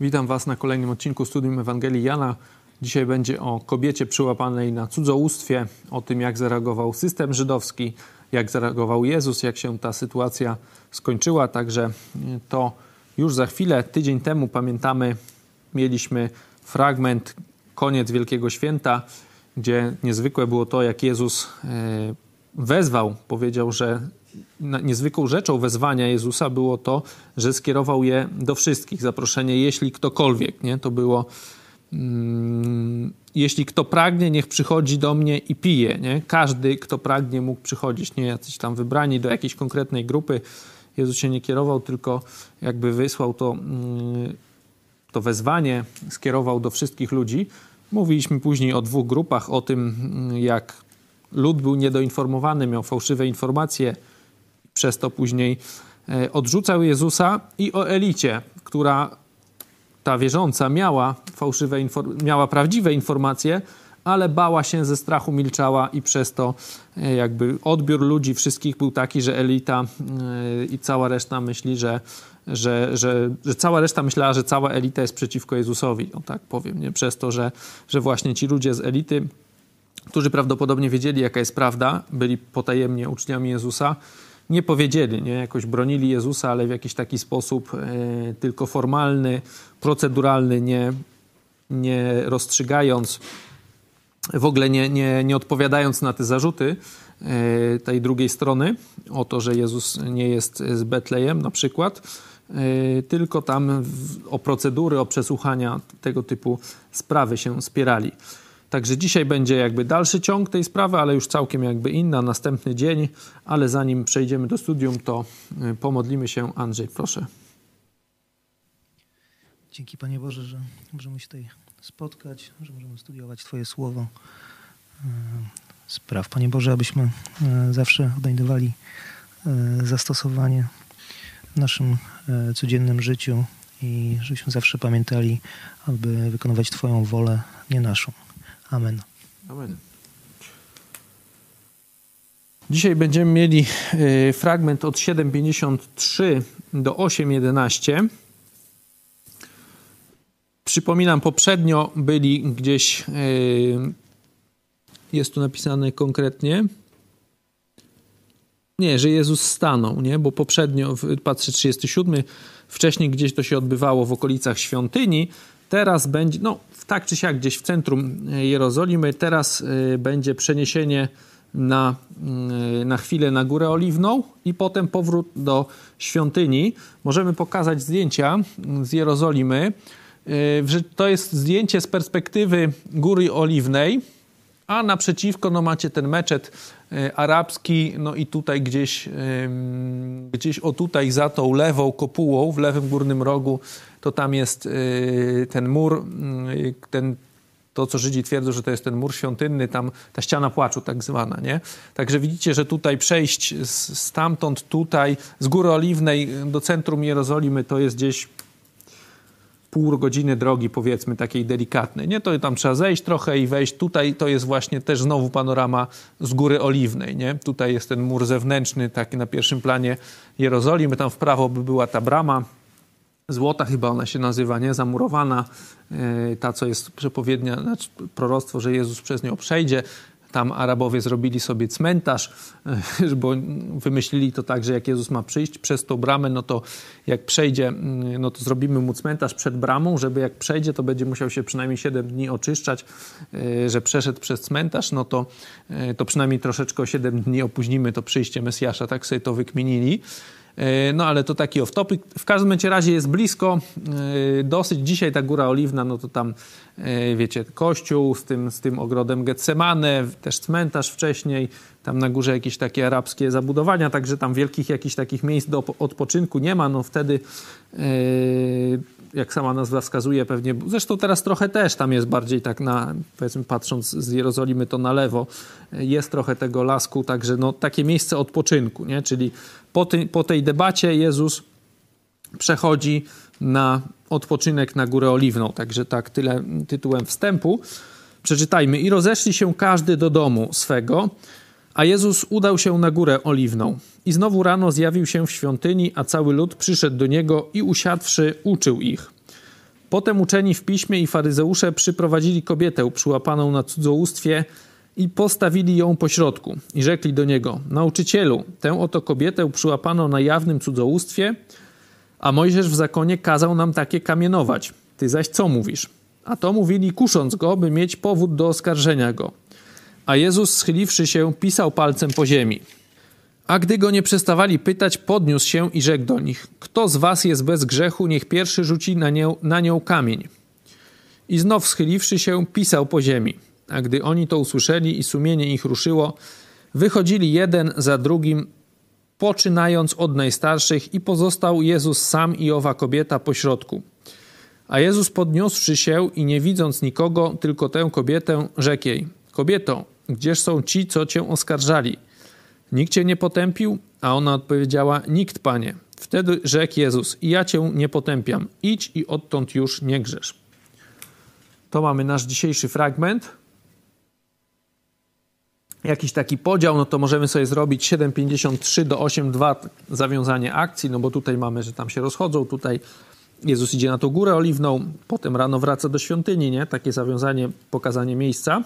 Witam Was na kolejnym odcinku Studium Ewangelii Jana. Dzisiaj będzie o kobiecie przyłapanej na cudzołóstwie, o tym jak zareagował system żydowski, jak zareagował Jezus, jak się ta sytuacja skończyła. Także to już za chwilę, tydzień temu pamiętamy, mieliśmy fragment koniec Wielkiego Święta, gdzie niezwykłe było to, jak Jezus e, wezwał, powiedział, że niezwykłą rzeczą wezwania Jezusa było to, że skierował je do wszystkich. Zaproszenie, jeśli ktokolwiek, nie? To było mm, jeśli kto pragnie, niech przychodzi do mnie i pije, nie? Każdy, kto pragnie, mógł przychodzić, nie jacyś tam wybrani do jakiejś konkretnej grupy. Jezus się nie kierował, tylko jakby wysłał to, mm, to wezwanie, skierował do wszystkich ludzi. Mówiliśmy później o dwóch grupach, o tym, mm, jak lud był niedoinformowany, miał fałszywe informacje, przez to później e, odrzucał Jezusa i o elicie, która ta wierząca miała fałszywe, miała prawdziwe informacje, ale bała się ze strachu, milczała i przez to e, jakby odbiór ludzi wszystkich był taki, że elita e, i cała reszta myśli, że, że, że, że cała reszta myślała, że cała elita jest przeciwko Jezusowi, no tak powiem, nie? przez to, że, że właśnie ci ludzie z elity, którzy prawdopodobnie wiedzieli, jaka jest prawda, byli potajemnie uczniami Jezusa, nie powiedzieli, nie? jakoś bronili Jezusa, ale w jakiś taki sposób e, tylko formalny, proceduralny, nie, nie rozstrzygając, w ogóle nie, nie, nie odpowiadając na te zarzuty e, tej drugiej strony, o to, że Jezus nie jest z Betlejem na przykład, e, tylko tam w, o procedury, o przesłuchania tego typu sprawy się spierali. Także dzisiaj będzie jakby dalszy ciąg tej sprawy, ale już całkiem jakby inna, następny dzień. Ale zanim przejdziemy do studium, to y, pomodlimy się. Andrzej, proszę. Dzięki Panie Boże, że możemy się tutaj spotkać, że możemy studiować Twoje słowo. Y, spraw, Panie Boże, abyśmy y, zawsze odnajdywali zastosowanie w naszym codziennym życiu i żebyśmy zawsze pamiętali, aby wykonywać Twoją wolę, nie naszą. Amen. Amen. Dzisiaj będziemy mieli y, fragment od 7:53 do 8:11. Przypominam, poprzednio byli gdzieś, y, jest tu napisane konkretnie, nie, że Jezus stanął, nie? bo poprzednio, patrzę 37, wcześniej gdzieś to się odbywało w okolicach świątyni, teraz będzie, no tak czy siak gdzieś w centrum e, Jerozolimy. Teraz e, będzie przeniesienie na, e, na chwilę na Górę Oliwną i potem powrót do świątyni. Możemy pokazać zdjęcia z Jerozolimy. To jest zdjęcie z perspektywy Góry Oliwnej, a naprzeciwko no, macie ten meczet arabski, no i tutaj gdzieś, gdzieś o tutaj za tą lewą kopułą, w lewym górnym rogu to tam jest y, ten mur, y, ten, to co Żydzi twierdzą, że to jest ten mur świątynny, tam ta ściana płaczu tak zwana, nie? Także widzicie, że tutaj przejść stamtąd tutaj, z Góry Oliwnej do centrum Jerozolimy to jest gdzieś pół godziny drogi, powiedzmy, takiej delikatnej. Nie, to tam trzeba zejść trochę i wejść. Tutaj to jest właśnie też znowu panorama z Góry Oliwnej, nie? Tutaj jest ten mur zewnętrzny, taki na pierwszym planie Jerozolimy. Tam w prawo by była ta brama, złota chyba ona się nazywa, nie? Zamurowana, e, ta co jest przepowiednia, znaczy proroctwo, że Jezus przez nią przejdzie. Tam Arabowie zrobili sobie cmentarz, e, bo wymyślili to tak, że jak Jezus ma przyjść przez tą bramę, no to jak przejdzie, mm, no to zrobimy mu cmentarz przed bramą, żeby jak przejdzie, to będzie musiał się przynajmniej 7 dni oczyszczać, e, że przeszedł przez cmentarz, no to, to przynajmniej troszeczkę o 7 dni opóźnimy to przyjście Mesjasza, tak sobie to wykminili. E, no ale to taki off-topic. W każdym razie jest blisko e, dosyć. Dzisiaj ta Góra Oliwna, no to tam e, wiecie, kościół z tym, z tym ogrodem Getsemane, też cmentarz wcześniej, tam na górze jakieś takie arabskie zabudowania, także tam wielkich jakichś takich miejsc do odpoczynku nie ma. No wtedy jak sama nazwa wskazuje, pewnie, zresztą teraz trochę też tam jest bardziej tak na, powiedzmy patrząc z Jerozolimy to na lewo, jest trochę tego lasku, także no takie miejsce odpoczynku, nie? czyli po, ty, po tej debacie Jezus przechodzi na odpoczynek na Górę Oliwną, także tak tyle tytułem wstępu. Przeczytajmy. I rozeszli się każdy do domu swego, a Jezus udał się na Górę Oliwną. I znowu rano zjawił się w świątyni, a cały lud przyszedł do niego i usiadłszy uczył ich. Potem uczeni w piśmie i faryzeusze przyprowadzili kobietę przyłapaną na cudzołóstwie i postawili ją pośrodku i rzekli do niego: Nauczycielu, tę oto kobietę przyłapano na jawnym cudzołóstwie, a Mojżesz w zakonie kazał nam takie kamienować. Ty zaś co mówisz? A to mówili, kusząc go, by mieć powód do oskarżenia go. A Jezus, schyliwszy się, pisał palcem po ziemi. A gdy go nie przestawali pytać, podniósł się i rzekł do nich: Kto z was jest bez grzechu, niech pierwszy rzuci na nią, na nią kamień. I znów schyliwszy się, pisał po ziemi. A gdy oni to usłyszeli i sumienie ich ruszyło, wychodzili jeden za drugim, poczynając od najstarszych, i pozostał Jezus sam i owa kobieta pośrodku. A Jezus podniósłszy się i nie widząc nikogo, tylko tę kobietę, rzekł jej: Kobieto, gdzież są ci, co cię oskarżali? Nikt cię nie potępił? A ona odpowiedziała: Nikt, panie. Wtedy rzekł Jezus: ja cię nie potępiam. Idź i odtąd już nie grzesz. To mamy nasz dzisiejszy fragment. Jakiś taki podział, no to możemy sobie zrobić 7,53 do 8,2 zawiązanie akcji, no bo tutaj mamy, że tam się rozchodzą, tutaj Jezus idzie na tą górę oliwną, potem rano wraca do świątyni, nie? Takie zawiązanie, pokazanie miejsca.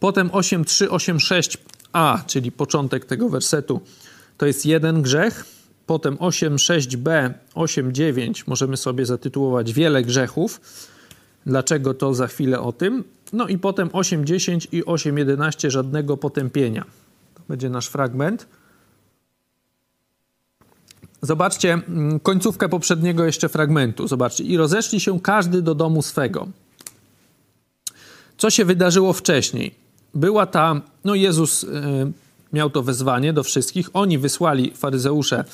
Potem 8,3, 8,6a, czyli początek tego wersetu, to jest jeden grzech. Potem 8,6b, 8,9 możemy sobie zatytułować wiele grzechów. Dlaczego to za chwilę o tym? No i potem 8,10 i 8,11 żadnego potępienia. To będzie nasz fragment. Zobaczcie mm, końcówkę poprzedniego jeszcze fragmentu. Zobaczcie. I rozeszli się każdy do domu swego. Co się wydarzyło wcześniej? Była ta, no Jezus y, miał to wezwanie do wszystkich. Oni wysłali, faryzeusze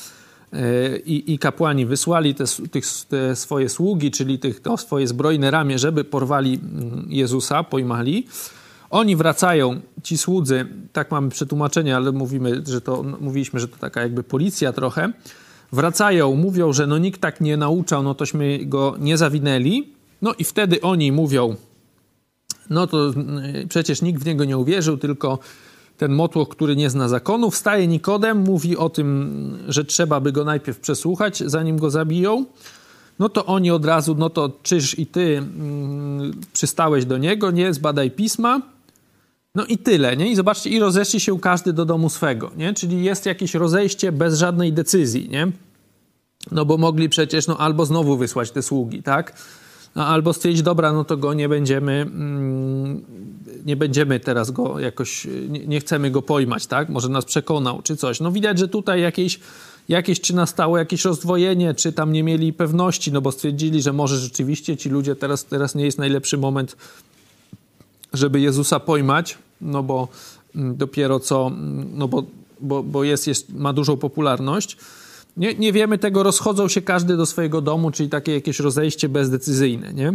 y, i, i kapłani wysłali te, tych, te swoje sługi, czyli tych, to swoje zbrojne ramię, żeby porwali Jezusa, pojmali. Oni wracają, ci słudzy, tak mamy przetłumaczenie, ale mówimy, że to, mówiliśmy, że to taka jakby policja trochę wracają, mówią, że no nikt tak nie nauczał, no tośmy go nie zawinęli. No i wtedy oni mówią, no to y, przecież nikt w niego nie uwierzył, tylko ten motłoch, który nie zna zakonu. Wstaje Nikodem, mówi o tym, że trzeba by go najpierw przesłuchać, zanim go zabiją. No to oni od razu, no to czyż i ty mm, przystałeś do niego, nie? Zbadaj pisma. No i tyle, nie? I zobaczcie, i rozeszli się każdy do domu swego, nie? Czyli jest jakieś rozejście bez żadnej decyzji, nie? No bo mogli przecież, no albo znowu wysłać te sługi, tak? No, albo stwierdzić, dobra, no to go nie będziemy, mm, nie będziemy teraz go jakoś, nie, nie, chcemy go pojmać, tak? Może nas przekonał, czy coś. No widać, że tutaj jakieś, jakieś czy nastało jakieś rozdwojenie, czy tam nie mieli pewności, no bo stwierdzili, że może rzeczywiście ci ludzie teraz, teraz nie jest najlepszy moment, żeby Jezusa pojmać, no bo mm, dopiero co, mm, no bo, bo, bo jest, jest, ma dużą popularność. Nie, nie wiemy tego, rozchodzą się każdy do swojego domu, czyli takie jakieś rozejście bezdecyzyjne, nie?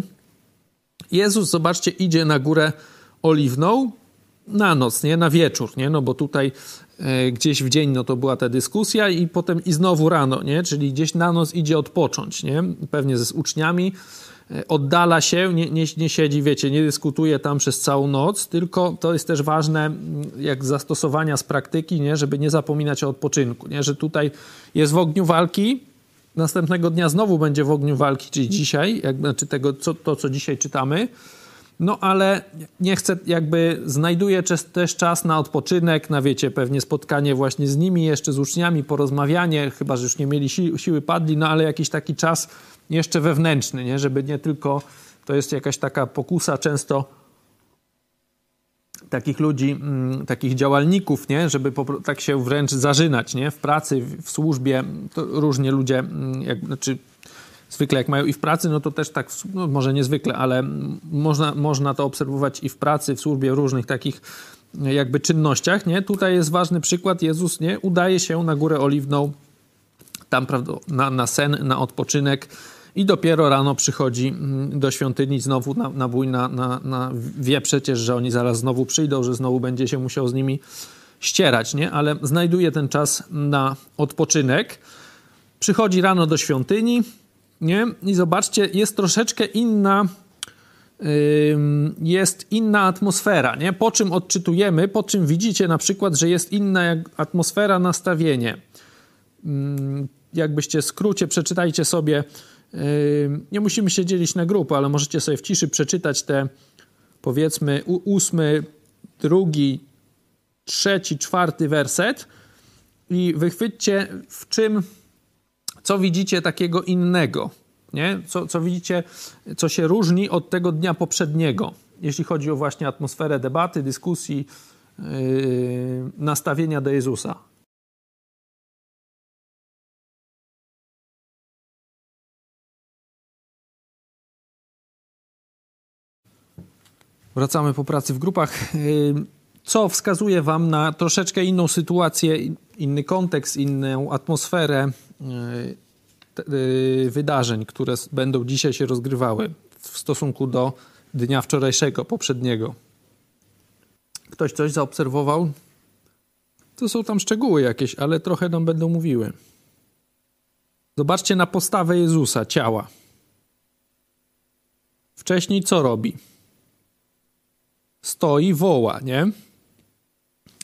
Jezus, zobaczcie, idzie na górę oliwną na noc, nie? Na wieczór, nie? No bo tutaj e, gdzieś w dzień, no to była ta dyskusja i potem i znowu rano, nie? Czyli gdzieś na noc idzie odpocząć, nie? Pewnie ze z uczniami, oddala się, nie, nie, nie, siedzi, wiecie, nie dyskutuje tam przez całą noc, tylko to jest też ważne, jak zastosowania z praktyki, nie, żeby nie zapominać o odpoczynku, nie, że tutaj jest w ogniu walki, następnego dnia znowu będzie w ogniu walki, czyli dzisiaj, jak, znaczy tego, co, to, co dzisiaj czytamy, no ale nie chcę, jakby znajduje też czas na odpoczynek, na wiecie, pewnie spotkanie właśnie z nimi, jeszcze z uczniami, porozmawianie, chyba, że już nie mieli si siły, padli, no ale jakiś taki czas jeszcze wewnętrzny, nie? żeby nie tylko, to jest jakaś taka pokusa często takich ludzi, mm, takich działalników, nie? żeby tak się wręcz zażynać nie? w pracy, w służbie. To różnie ludzie, mm, jak, znaczy zwykle jak mają i w pracy, no to też tak, no może niezwykle, ale można, można to obserwować i w pracy, w służbie, w różnych takich jakby czynnościach. Nie? Tutaj jest ważny przykład. Jezus nie udaje się na górę oliwną, tam na, na sen, na odpoczynek i dopiero rano przychodzi mm, do świątyni znowu na, na bój, na, na, na, wie przecież, że oni zaraz znowu przyjdą, że znowu będzie się musiał z nimi ścierać, nie? ale znajduje ten czas na odpoczynek. Przychodzi rano do świątyni nie? i zobaczcie, jest troszeczkę inna jest inna atmosfera, nie? po czym odczytujemy, po czym widzicie na przykład, że jest inna atmosfera, nastawienie. Jakbyście skrócie przeczytajcie sobie Nie musimy się dzielić na grupy, ale możecie sobie w ciszy przeczytać te powiedzmy ósmy, drugi, trzeci, czwarty werset i wychwyćcie w czym, co widzicie takiego innego, nie? Co, co widzicie, co się różni od tego dnia poprzedniego, jeśli chodzi o właśnie atmosferę debaty, dyskusji, yy, nastawienia do Jezusa. Wracamy po pracy w grupach. Yy, co wskazuje Wam na troszeczkę inną sytuację, inny kontekst, inną atmosferę wydarzeń, które będą dzisiaj się rozgrywały w stosunku do dnia wczorajszego, poprzedniego. Ktoś coś zaobserwował? To są tam szczegóły jakieś, ale trochę nam będą mówiły. Zobaczcie na postawę Jezusa, ciała. Wcześniej co robi? Stoi, woła, nie?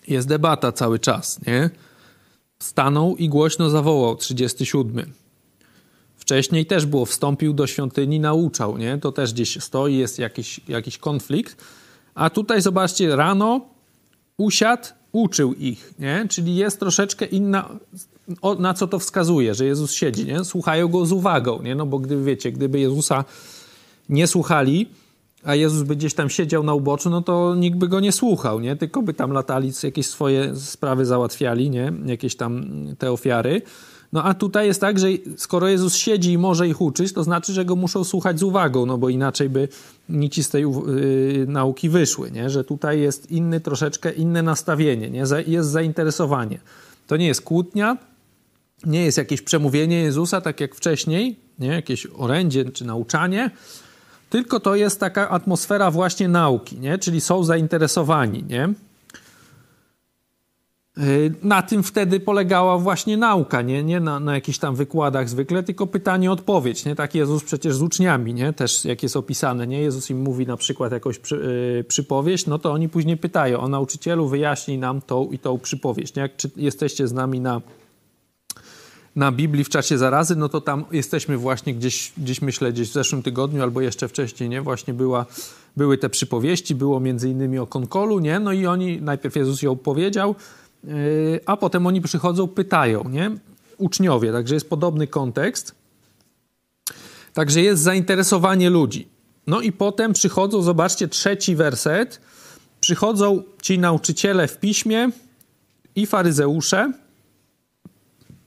Jest debata cały czas, nie? Stanął i głośno zawołał, 37. Wcześniej też było, wstąpił do świątyni, nauczał, nie? To też gdzieś stoi, jest jakiś, jakiś konflikt. A tutaj zobaczcie, rano usiadł, uczył ich, nie? Czyli jest troszeczkę inna, o, na co to wskazuje, że Jezus siedzi, nie? Słuchają go z uwagą, nie? No bo gdyby, wiecie, gdyby Jezusa nie słuchali, a Jezus by gdzieś tam siedział na uboczu, no to nikt by go nie słuchał, nie? Tylko by tam latali, jakieś swoje sprawy załatwiali, nie? Jakieś tam te ofiary. No a tutaj jest tak, że skoro Jezus siedzi i może ich uczyć, to znaczy, że go muszą słuchać z uwagą, no bo inaczej by nici z tej yy, nauki wyszły, nie? Że tutaj jest inny, troszeczkę inne nastawienie, nie? Jest zainteresowanie. To nie jest kłótnia, nie jest jakieś przemówienie Jezusa, tak jak wcześniej, nie? Jakieś orędzie czy nauczanie, tylko to jest taka atmosfera właśnie nauki, nie? czyli są zainteresowani. Nie? Y, na tym wtedy polegała właśnie nauka, nie, nie na, na jakichś tam wykładach zwykle, tylko pytanie-odpowiedź. Nie? Tak Jezus przecież z uczniami, nie? też jak jest opisane, nie? Jezus im mówi na przykład jakąś przy, yy, przypowieść, no to oni później pytają, o nauczycielu wyjaśnij nam tą i tą przypowieść. Nie? Jak czy jesteście z nami na na Biblii w czasie zarazy, no to tam jesteśmy właśnie gdzieś, gdzieś myślę, gdzieś w zeszłym tygodniu albo jeszcze wcześniej, nie? Właśnie była, były te przypowieści, było między innymi o konkolu, nie? No i oni, najpierw Jezus ją powiedział, yy, a potem oni przychodzą, pytają, nie? Uczniowie, także jest podobny kontekst. Także jest zainteresowanie ludzi. No i potem przychodzą, zobaczcie, trzeci werset. Przychodzą ci nauczyciele w piśmie i faryzeusze,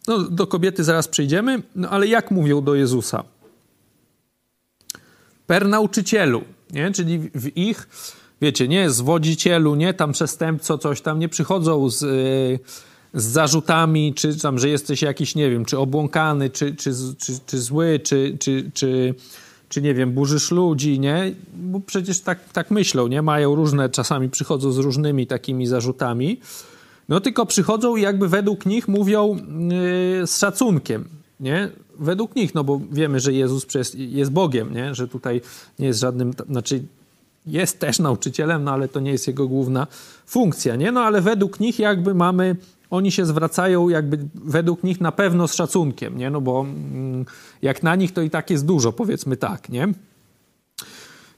no, do kobiety zaraz przejdziemy, no ale jak mówią do Jezusa? Per nauczycielu, nie? czyli w ich, wiecie, nie zwodzicielu, nie tam przestępco, coś tam, nie przychodzą z, z zarzutami, czy tam, że jesteś jakiś, nie wiem, czy obłąkany, czy, czy, czy, czy zły, czy, czy, czy, czy nie wiem, burzysz ludzi, nie? Bo przecież tak, tak myślą, nie? Mają różne, czasami przychodzą z różnymi takimi zarzutami. No tylko przychodzą i jakby według nich mówią yy, z szacunkiem, nie? Według nich, no bo wiemy, że Jezus jest Bogiem, nie? Że tutaj nie jest żadnym, znaczy jest też nauczycielem, no ale to nie jest jego główna funkcja, nie? No ale według nich jakby mamy, oni się zwracają jakby według nich na pewno z szacunkiem, nie? No bo mm, jak na nich to i tak jest dużo, powiedzmy tak, nie?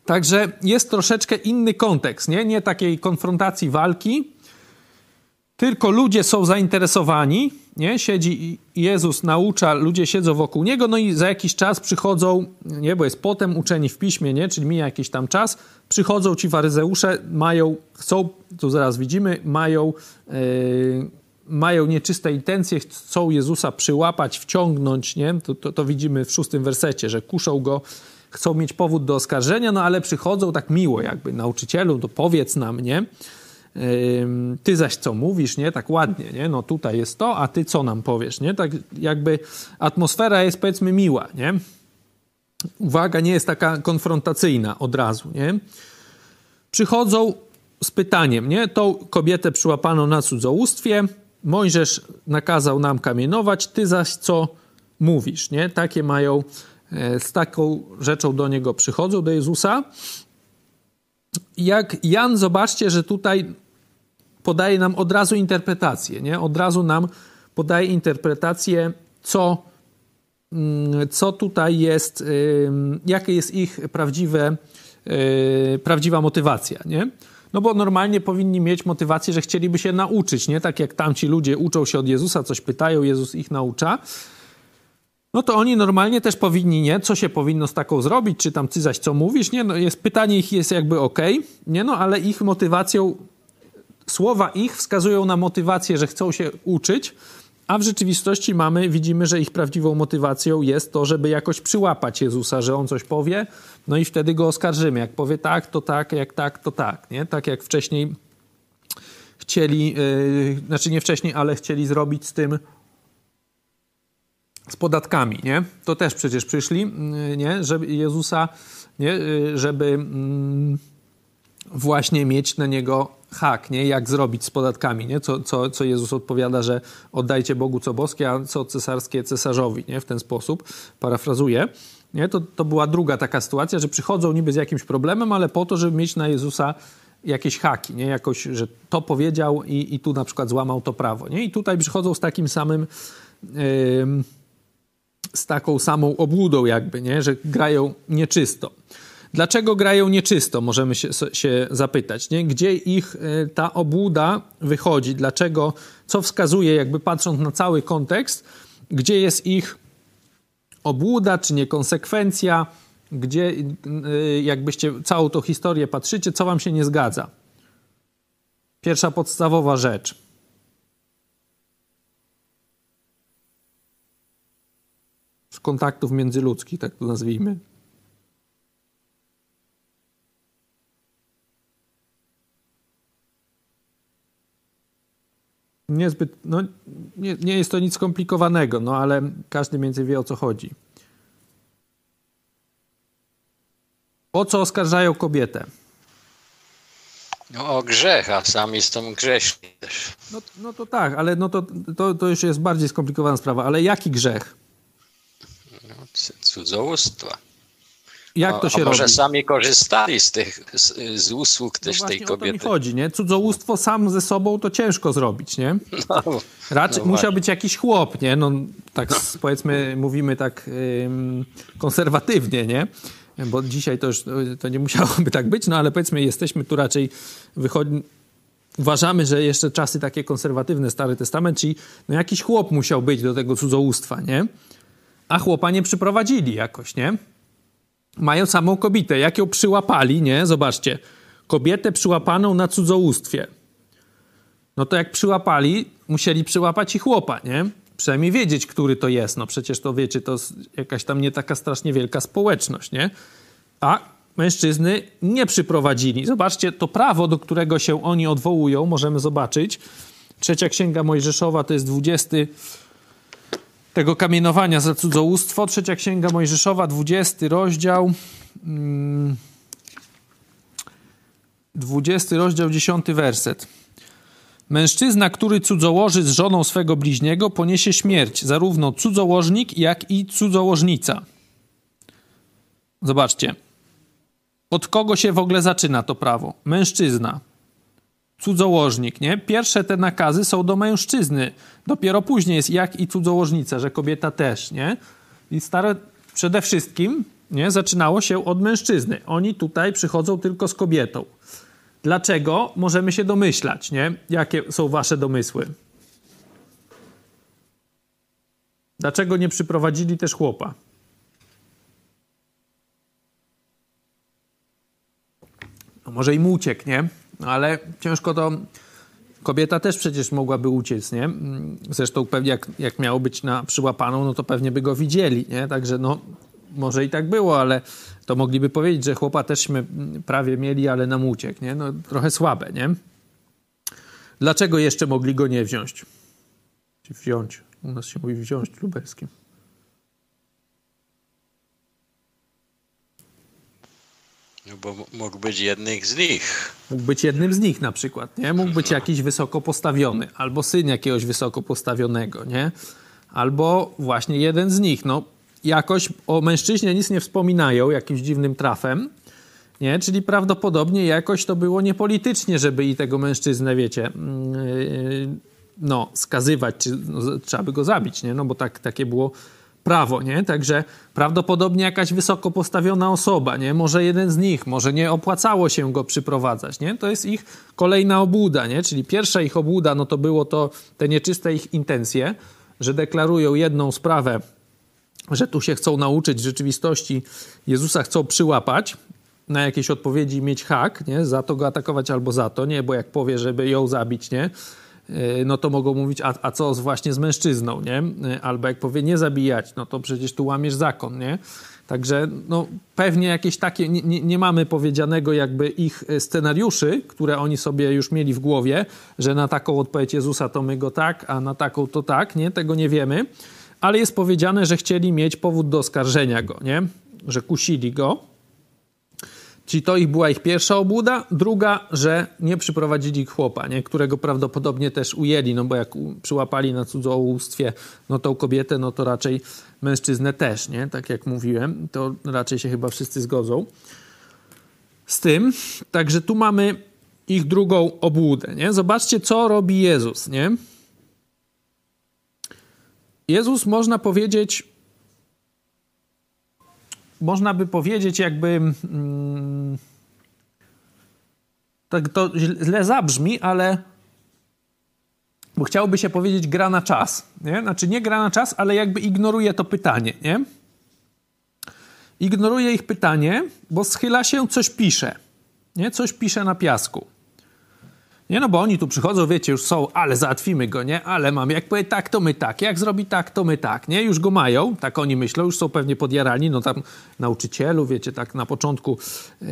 Także jest troszeczkę inny kontekst, nie? Nie takiej konfrontacji walki, tylko ludzie są zainteresowani, nie? Siedzi Jezus, naucza, ludzie siedzą wokół Niego, no i za jakiś czas przychodzą, nie? Bo jest potem uczeni w piśmie, nie? Czyli mija jakiś tam czas, przychodzą ci faryzeusze, mają, chcą, tu zaraz widzimy, mają... Yy, mają nieczyste intencje, chcą Jezusa przyłapać, wciągnąć, nie? To, to, to, widzimy w szóstym wersecie, że kuszą go, chcą mieć powód do oskarżenia, no ale przychodzą tak miło jakby, nauczycielu, to powiedz nam, nie? Ty zaś co mówisz, nie? Tak ładnie, nie? No tutaj jest to, a ty co nam powiesz, nie? Tak jakby atmosfera jest powiedzmy miła, nie? Uwaga nie jest taka konfrontacyjna od razu, nie? Przychodzą z pytaniem, nie? Tą kobietę przyłapano na cudzołóstwie, Mojżesz nakazał nam kamienować, ty zaś co mówisz, nie? Takie mają, e, z taką rzeczą do niego przychodzą, do Jezusa. Jak Jan, zobaczcie, że tutaj podaje nam od razu interpretację, nie? Od razu nam podaje interpretację, co mm, co tutaj jest, jakie jest ich prawdziwe, prawdziwa motywacja, nie? No bo normalnie powinni mieć motywację, że chcieliby się nauczyć, nie? Tak jak tamci ludzie uczą się od Jezusa, coś pytają, Jezus ich naucza. No to oni normalnie też powinni, nie? Co się powinno z taką zrobić? Czy tam ty zaś co mówisz? Nie, no jest, pytanie ich jest jakby ok, nie? No ale ich motywacją, słowa ich wskazują na motywację, że chcą się uczyć, a w rzeczywistości mamy, widzimy, że ich prawdziwą motywacją jest to, żeby jakoś przyłapać Jezusa, że on coś powie, no i wtedy go oskarżymy. Jak powie tak, to tak, jak tak, to tak. Nie? Tak jak wcześniej chcieli, yy, znaczy nie wcześniej, ale chcieli zrobić z tym z podatkami, nie? To też przecież przyszli, yy, nie? Żeby Jezusa, nie? Yy, żeby yy, właśnie mieć na niego hak, nie? jak zrobić z podatkami, nie? Co, co, co Jezus odpowiada, że oddajcie Bogu co boskie, a co cesarskie cesarzowi, nie? w ten sposób, parafrazuję. Nie? To, to była druga taka sytuacja, że przychodzą niby z jakimś problemem, ale po to, żeby mieć na Jezusa jakieś haki, nie? Jakoś, że to powiedział i, i tu na przykład złamał to prawo. Nie? I tutaj przychodzą z takim samym, yy, z taką samą obłudą jakby, nie? że grają nieczysto. Dlaczego grają nieczysto, możemy się, się zapytać. Nie? Gdzie ich e, ta obłuda wychodzi? Dlaczego? Co wskazuje, jakby patrząc na cały kontekst, gdzie jest ich obłuda czy niekonsekwencja? Gdzie, e, jakbyście całą tą historię patrzycie, co wam się nie zgadza? Pierwsza podstawowa rzecz. Z kontaktów międzyludzkich, tak to nazwijmy. Niezbyt, no nie, nie jest to nic skomplikowanego, no ale każdy mniej więcej wie o co chodzi. O co oskarżają kobietę? No o grzech, a sami są grzeszni też. No, no to tak, ale no to, to, to już jest bardziej skomplikowana sprawa. Ale jaki grzech? No, cudzołóstwa. Jak to się a może robi? sami korzystali z tych z, z usług też no tej kobiety. O to mi chodzi, nie? Cudzołóstwo sam ze sobą to ciężko zrobić, nie? No, Raczej no musiał być jakiś chłop, nie? No tak no. powiedzmy, mówimy tak ym, konserwatywnie, nie? Bo dzisiaj to już to nie musiałoby tak być, no ale powiedzmy, jesteśmy tu raczej wychodzi uważamy, że jeszcze czasy takie konserwatywne, Stary Testament, czyli no jakiś chłop musiał być do tego cudzołóstwa, nie? A chłopa nie przyprowadzili jakoś, nie? Mają samą kobietę. Jak ją przyłapali, nie? Zobaczcie. Kobietę przyłapaną na cudzołóstwie. No to jak przyłapali, musieli przyłapać i chłopa, nie? Przynajmniej wiedzieć, który to jest. No przecież to wiecie, to jakaś tam nie taka strasznie wielka społeczność, nie? A mężczyzny nie przyprowadzili. Zobaczcie, to prawo, do którego się oni odwołują, możemy zobaczyć. Trzecia Księga Mojżeszowa to jest 20 tego kamienowania za cudzołóstwo. Trzecia Księga Mojżeszowa, 20 rozdział. 20 mm, rozdział, 10 werset. Mężczyzna, który cudzołoży z żoną swego bliźniego, poniesie śmierć, zarówno cudzołożnik, jak i cudzołożnica. Zobaczcie. Od kogo się w ogóle zaczyna to prawo? Mężczyzna cudzołożnik, nie? Pierwsze te nakazy są do mężczyzny. Dopiero później jest jak i cudzołożnica, że kobieta też, nie? I stare przede wszystkim, nie? Zaczynało się od mężczyzny. Oni tutaj przychodzą tylko z kobietą. Dlaczego? Możemy się domyślać, nie? Jakie są wasze domysły? Dlaczego nie przyprowadzili też chłopa? No może im uciekł, nie? Ale ciężko to. Kobieta też przecież mogłaby uciec, nie? Zresztą pewnie jak, jak miało być na przyłapaną, no to pewnie by go widzieli, nie? Także no, może i tak było, ale to mogliby powiedzieć, że chłopa teżśmy prawie mieli, ale nam uciekł, nie? No trochę słabe, nie? Dlaczego jeszcze mogli go nie wziąć? Wziąć. U nas się mówi wziąć lubelskim. No bo mógł być jednym z nich. Mógł być jednym z nich na przykład, nie? Mógł być jakiś wysoko postawiony, albo syn jakiegoś wysoko postawionego, nie? Albo właśnie jeden z nich. No, jakoś o mężczyźnie nic nie wspominają jakimś dziwnym trafem, nie? Czyli prawdopodobnie jakoś to było niepolitycznie, żeby i tego mężczyznę, wiecie, yy, no, skazywać, czy no, trzeba by go zabić, nie? No bo tak, takie było prawo, nie? Także prawdopodobnie jakaś wysoko postawiona osoba, nie? Może jeden z nich, może nie opłacało się go przyprowadzać, nie? To jest ich kolejna obłuda, nie? Czyli pierwsza ich obłuda, no to było to te nieczyste ich intencje, że deklarują jedną sprawę, że tu się chcą nauczyć rzeczywistości, Jezusa chcą przyłapać, na jakieś odpowiedzi mieć hak, nie? Za to go atakować albo za to, nie? Bo jak powie, żeby ją zabić, nie? E, no to mogą mówić, a, a co właśnie z mężczyzną, nie? E, albo jak powie nie zabijać, no to przecież tu łamiesz zakon, nie? Także no, pewnie jakieś takie, nie, nie, nie, mamy powiedzianego jakby ich e, scenariuszy, które oni sobie już mieli w głowie, że na taką odpowiedź Jezusa to my go tak, a na taką to tak, nie? Tego nie wiemy. Ale jest powiedziane, że chcieli mieć powód do oskarżenia go, nie? Że kusili go. Czyli to ich była ich pierwsza obłuda. Druga, że nie przyprowadzili chłopa, nie? którego prawdopodobnie też ujęli, no bo jak przyłapali na cudzołóstwie no tą kobietę, no to raczej mężczyznę też, nie? Tak jak mówiłem, to raczej się chyba wszyscy zgodzą z tym. Także tu mamy ich drugą obłudę, nie? Zobaczcie, co robi Jezus, nie? Jezus, można powiedzieć, można by powiedzieć, jakby. Mm, tak to źle zabrzmi, ale. Bo chciałoby się powiedzieć, gra na czas. Nie? Znaczy, nie gra na czas, ale jakby ignoruje to pytanie. Nie? Ignoruje ich pytanie, bo schyla się, coś pisze. Nie? Coś pisze na piasku. Nie no, bo oni tu przychodzą, wiecie, już są, ale załatwimy go, nie? Ale mamy, jak powie tak, to my tak, jak zrobi tak, to my tak, nie? Już go mają, tak oni myślą, już są pewnie podjarani, no tam nauczycielu, wiecie, tak na początku yy,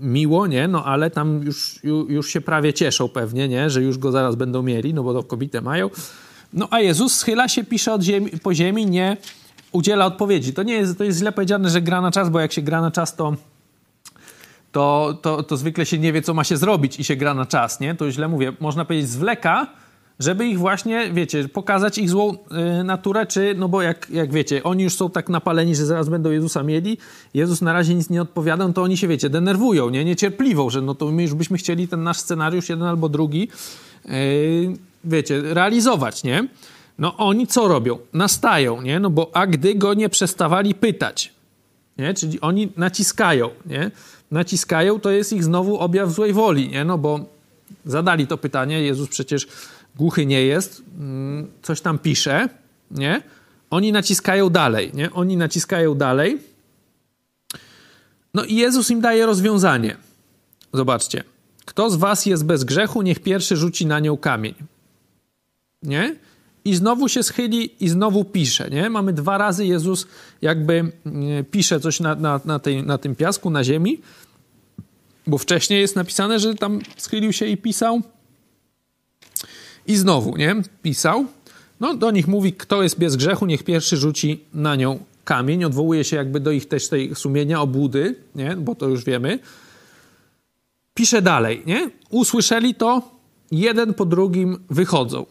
miło, nie? No ale tam już, już, już się prawie cieszą pewnie, nie? Że już go zaraz będą mieli, no bo to kobietę mają. No a Jezus schyla się, pisze od ziemi, po ziemi, nie udziela odpowiedzi. To nie jest, to jest źle powiedziane, że gra na czas, bo jak się gra na czas, to to, to, to zwykle się nie wie, co ma się zrobić i się gra na czas, nie? To źle mówię. Można powiedzieć zwleka, żeby ich właśnie, wiecie, pokazać ich złą y, naturę, czy, no bo jak, jak wiecie, oni już są tak napaleni, że zaraz będą Jezusa mieli, Jezus na razie nic nie odpowiada, no to oni się, wiecie, denerwują, nie? Niecierpliwą, że no to my już byśmy chcieli ten nasz scenariusz, jeden albo drugi, yy, wiecie, realizować, nie? No oni co robią? Nastają, nie? No bo a gdy go nie przestawali pytać, nie? Czyli oni naciskają, nie? Naciskają, to jest ich znowu objaw złej woli, nie? No bo zadali to pytanie, Jezus przecież głuchy nie jest, mm, coś tam pisze, nie? Oni naciskają dalej, nie? Oni naciskają dalej. No i Jezus im daje rozwiązanie. Zobaczcie. Kto z was jest bez grzechu, niech pierwszy rzuci na nią kamień. Nie? I znowu się schyli i znowu pisze, nie? Mamy dwa razy Jezus jakby mm, pisze coś na, na, na, tej, na tym piasku, na ziemi, bo wcześniej jest napisane, że tam schylił się i pisał. I znowu, nie? Pisał. No, do nich mówi, kto jest bez grzechu, niech pierwszy rzuci na nią kamień. Odwołuje się jakby do ich też tej sumienia, obłudy, nie? Bo to już wiemy. Pisze dalej, nie? Usłyszeli to, jeden po drugim wychodzą.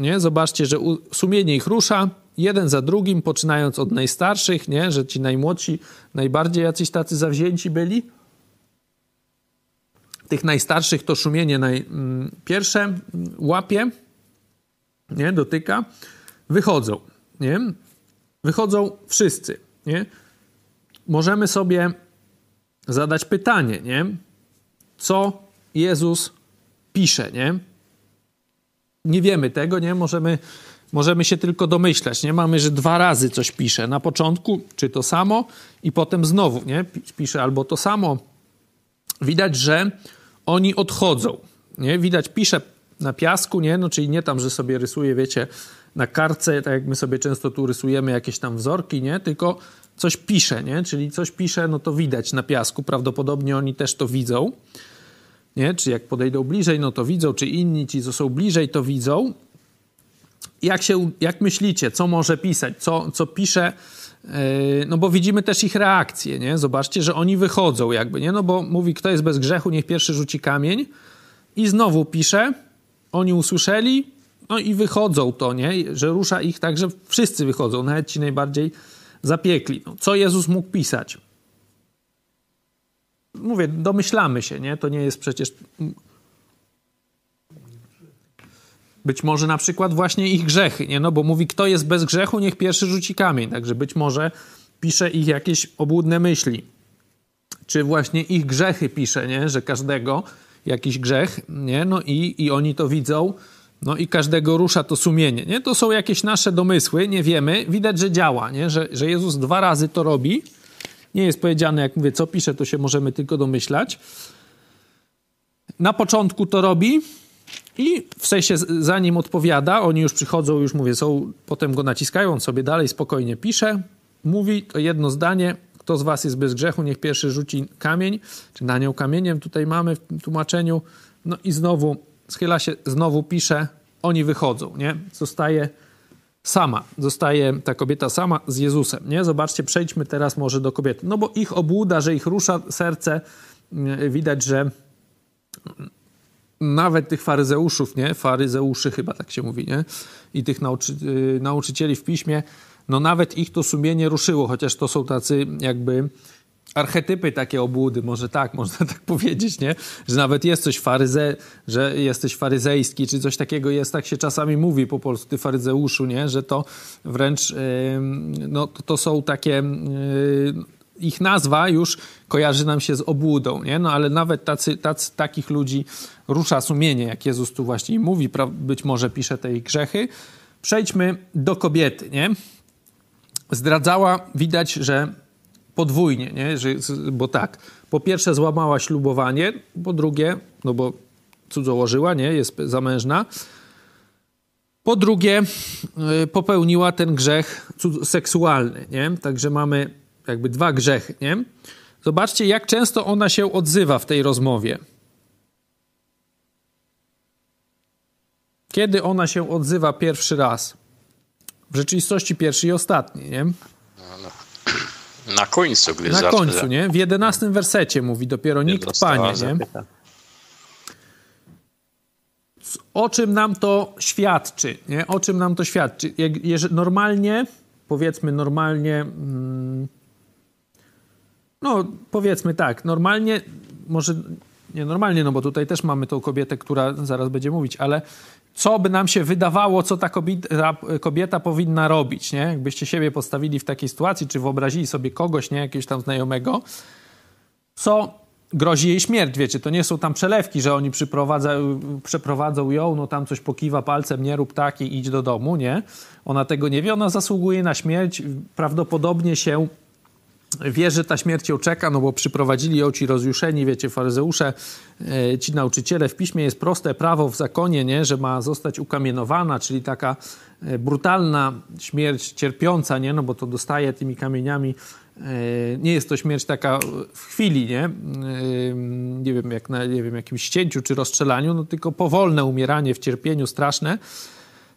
Nie? Zobaczcie, że sumienie ich rusza, jeden za drugim, poczynając od najstarszych, nie? że ci najmłodsi najbardziej jacyś tacy zawzięci byli. Tych najstarszych to szumienie naj, mm, pierwsze mm, łapie, nie? dotyka, wychodzą. Nie? Wychodzą wszyscy. Nie? Możemy sobie zadać pytanie, nie? co Jezus pisze, nie? Nie wiemy tego, nie? Możemy, możemy się tylko domyślać, nie? Mamy, że dwa razy coś pisze. Na początku czy to samo i potem znowu, nie? Pisze albo to samo. Widać, że oni odchodzą, nie? Widać, pisze na piasku, nie? No, czyli nie tam, że sobie rysuje, wiecie, na kartce, tak jak my sobie często tu rysujemy jakieś tam wzorki, nie? Tylko coś pisze, nie? Czyli coś pisze, no to widać na piasku. Prawdopodobnie oni też to widzą nie? Czy jak podejdą bliżej, no to widzą, czy inni ci, co są bliżej, to widzą. Jak, się, jak myślicie, co może pisać, co, co pisze, yy, no bo widzimy też ich reakcje, nie? Zobaczcie, że oni wychodzą jakby, nie? No bo mówi, kto jest bez grzechu, niech pierwszy rzuci kamień i znowu pisze, oni usłyszeli, no i wychodzą to, nie? Że rusza ich tak, że wszyscy wychodzą, nawet ci najbardziej zapiekli. No, co Jezus mógł pisać? Mówię, domyślamy się, nie? To nie jest przecież... Być może na przykład właśnie ich grzechy, nie? No bo mówi, kto jest bez grzechu, niech pierwszy rzuci kamień. Także być może pisze ich jakieś obłudne myśli. Czy właśnie ich grzechy pisze, nie? Że każdego jakiś grzech, nie? No i, i oni to widzą, no i każdego rusza to sumienie, nie? To są jakieś nasze domysły, nie wiemy. Widać, że działa, nie? Że, że Jezus dwa razy to robi. Nie jest powiedziane, jak mówię, co pisze, to się możemy tylko domyślać. Na początku to robi, i w sensie zanim odpowiada, oni już przychodzą, już mówię, są, potem go naciskają, on sobie dalej spokojnie pisze, mówi to jedno zdanie, kto z was jest bez grzechu, niech pierwszy rzuci kamień, czy na nią kamieniem tutaj mamy w tłumaczeniu, no i znowu schyla się, znowu pisze, oni wychodzą, nie? Zostaje sama, zostaje ta kobieta sama z Jezusem, nie? Zobaczcie, przejdźmy teraz może do kobiety, no bo ich obłuda, że ich rusza serce, widać, że nawet tych faryzeuszów, nie? Faryzeuszy chyba tak się mówi, nie? I tych nauczy y, nauczycieli w piśmie, no nawet ich to sumienie ruszyło, chociaż to są tacy jakby archetypy takie obłudy, może tak, można tak powiedzieć, nie? Że nawet jest coś faryze, że jesteś faryzejski, czy coś takiego jest, tak się czasami mówi po polsku, ty faryzeuszu, nie? Że to wręcz, yy, no to, to są takie... Yy, ich nazwa już kojarzy nam się z obłudą, nie? No ale nawet tacy, tacy, takich ludzi rusza sumienie, jak Jezus tu właśnie mówi, być może pisze te ich grzechy. Przejdźmy do kobiety, nie? Zdradzała, widać, że podwójnie, nie? Że, bo tak, po pierwsze złamała ślubowanie, po drugie, no bo cudzołożyła, nie? Jest zamężna. Po drugie, y, popełniła ten grzech seksualny, nie? Także mamy jakby dwa grzechy, nie? Zobaczcie, jak często ona się odzywa w tej rozmowie. Kiedy ona się odzywa pierwszy raz? W rzeczywistości pierwszy i ostatni, nie? Na końcu, gdy Na końcu, nie? W jedenastym wersecie mówi dopiero nikt, panie, nie? O czym nam to świadczy, nie? O czym nam to świadczy? Jak, normalnie, powiedzmy normalnie... Hmm, no, powiedzmy tak, normalnie, może nie normalnie, no bo tutaj też mamy tą kobietę, która zaraz będzie mówić, ale co by nam się wydawało, co ta kobieta, kobieta, powinna robić, nie? Jakbyście siebie postawili w takiej sytuacji, czy wyobrazili sobie kogoś, nie? Jakiegoś tam znajomego, co grozi jej śmierć, wiecie, to nie są tam przelewki, że oni przeprowadzą ją, no tam coś pokiwa palcem, nie rób tak i idź do domu, nie? Ona tego nie wie, ona zasługuje na śmierć, prawdopodobnie się wie, że ta śmierć ją czeka, no bo przyprowadzili ją ci rozjuszeni, wiecie, faryzeusze, e, ci nauczyciele. W piśmie jest proste prawo w zakonie, nie, że ma zostać ukamienowana, czyli taka e, brutalna śmierć cierpiąca, nie, no bo to dostaje tymi kamieniami. E, nie jest to śmierć taka w chwili, nie, nie wiem, jak na nie wiem, jakimś ścięciu czy rozstrzelaniu, no tylko powolne umieranie w cierpieniu straszne,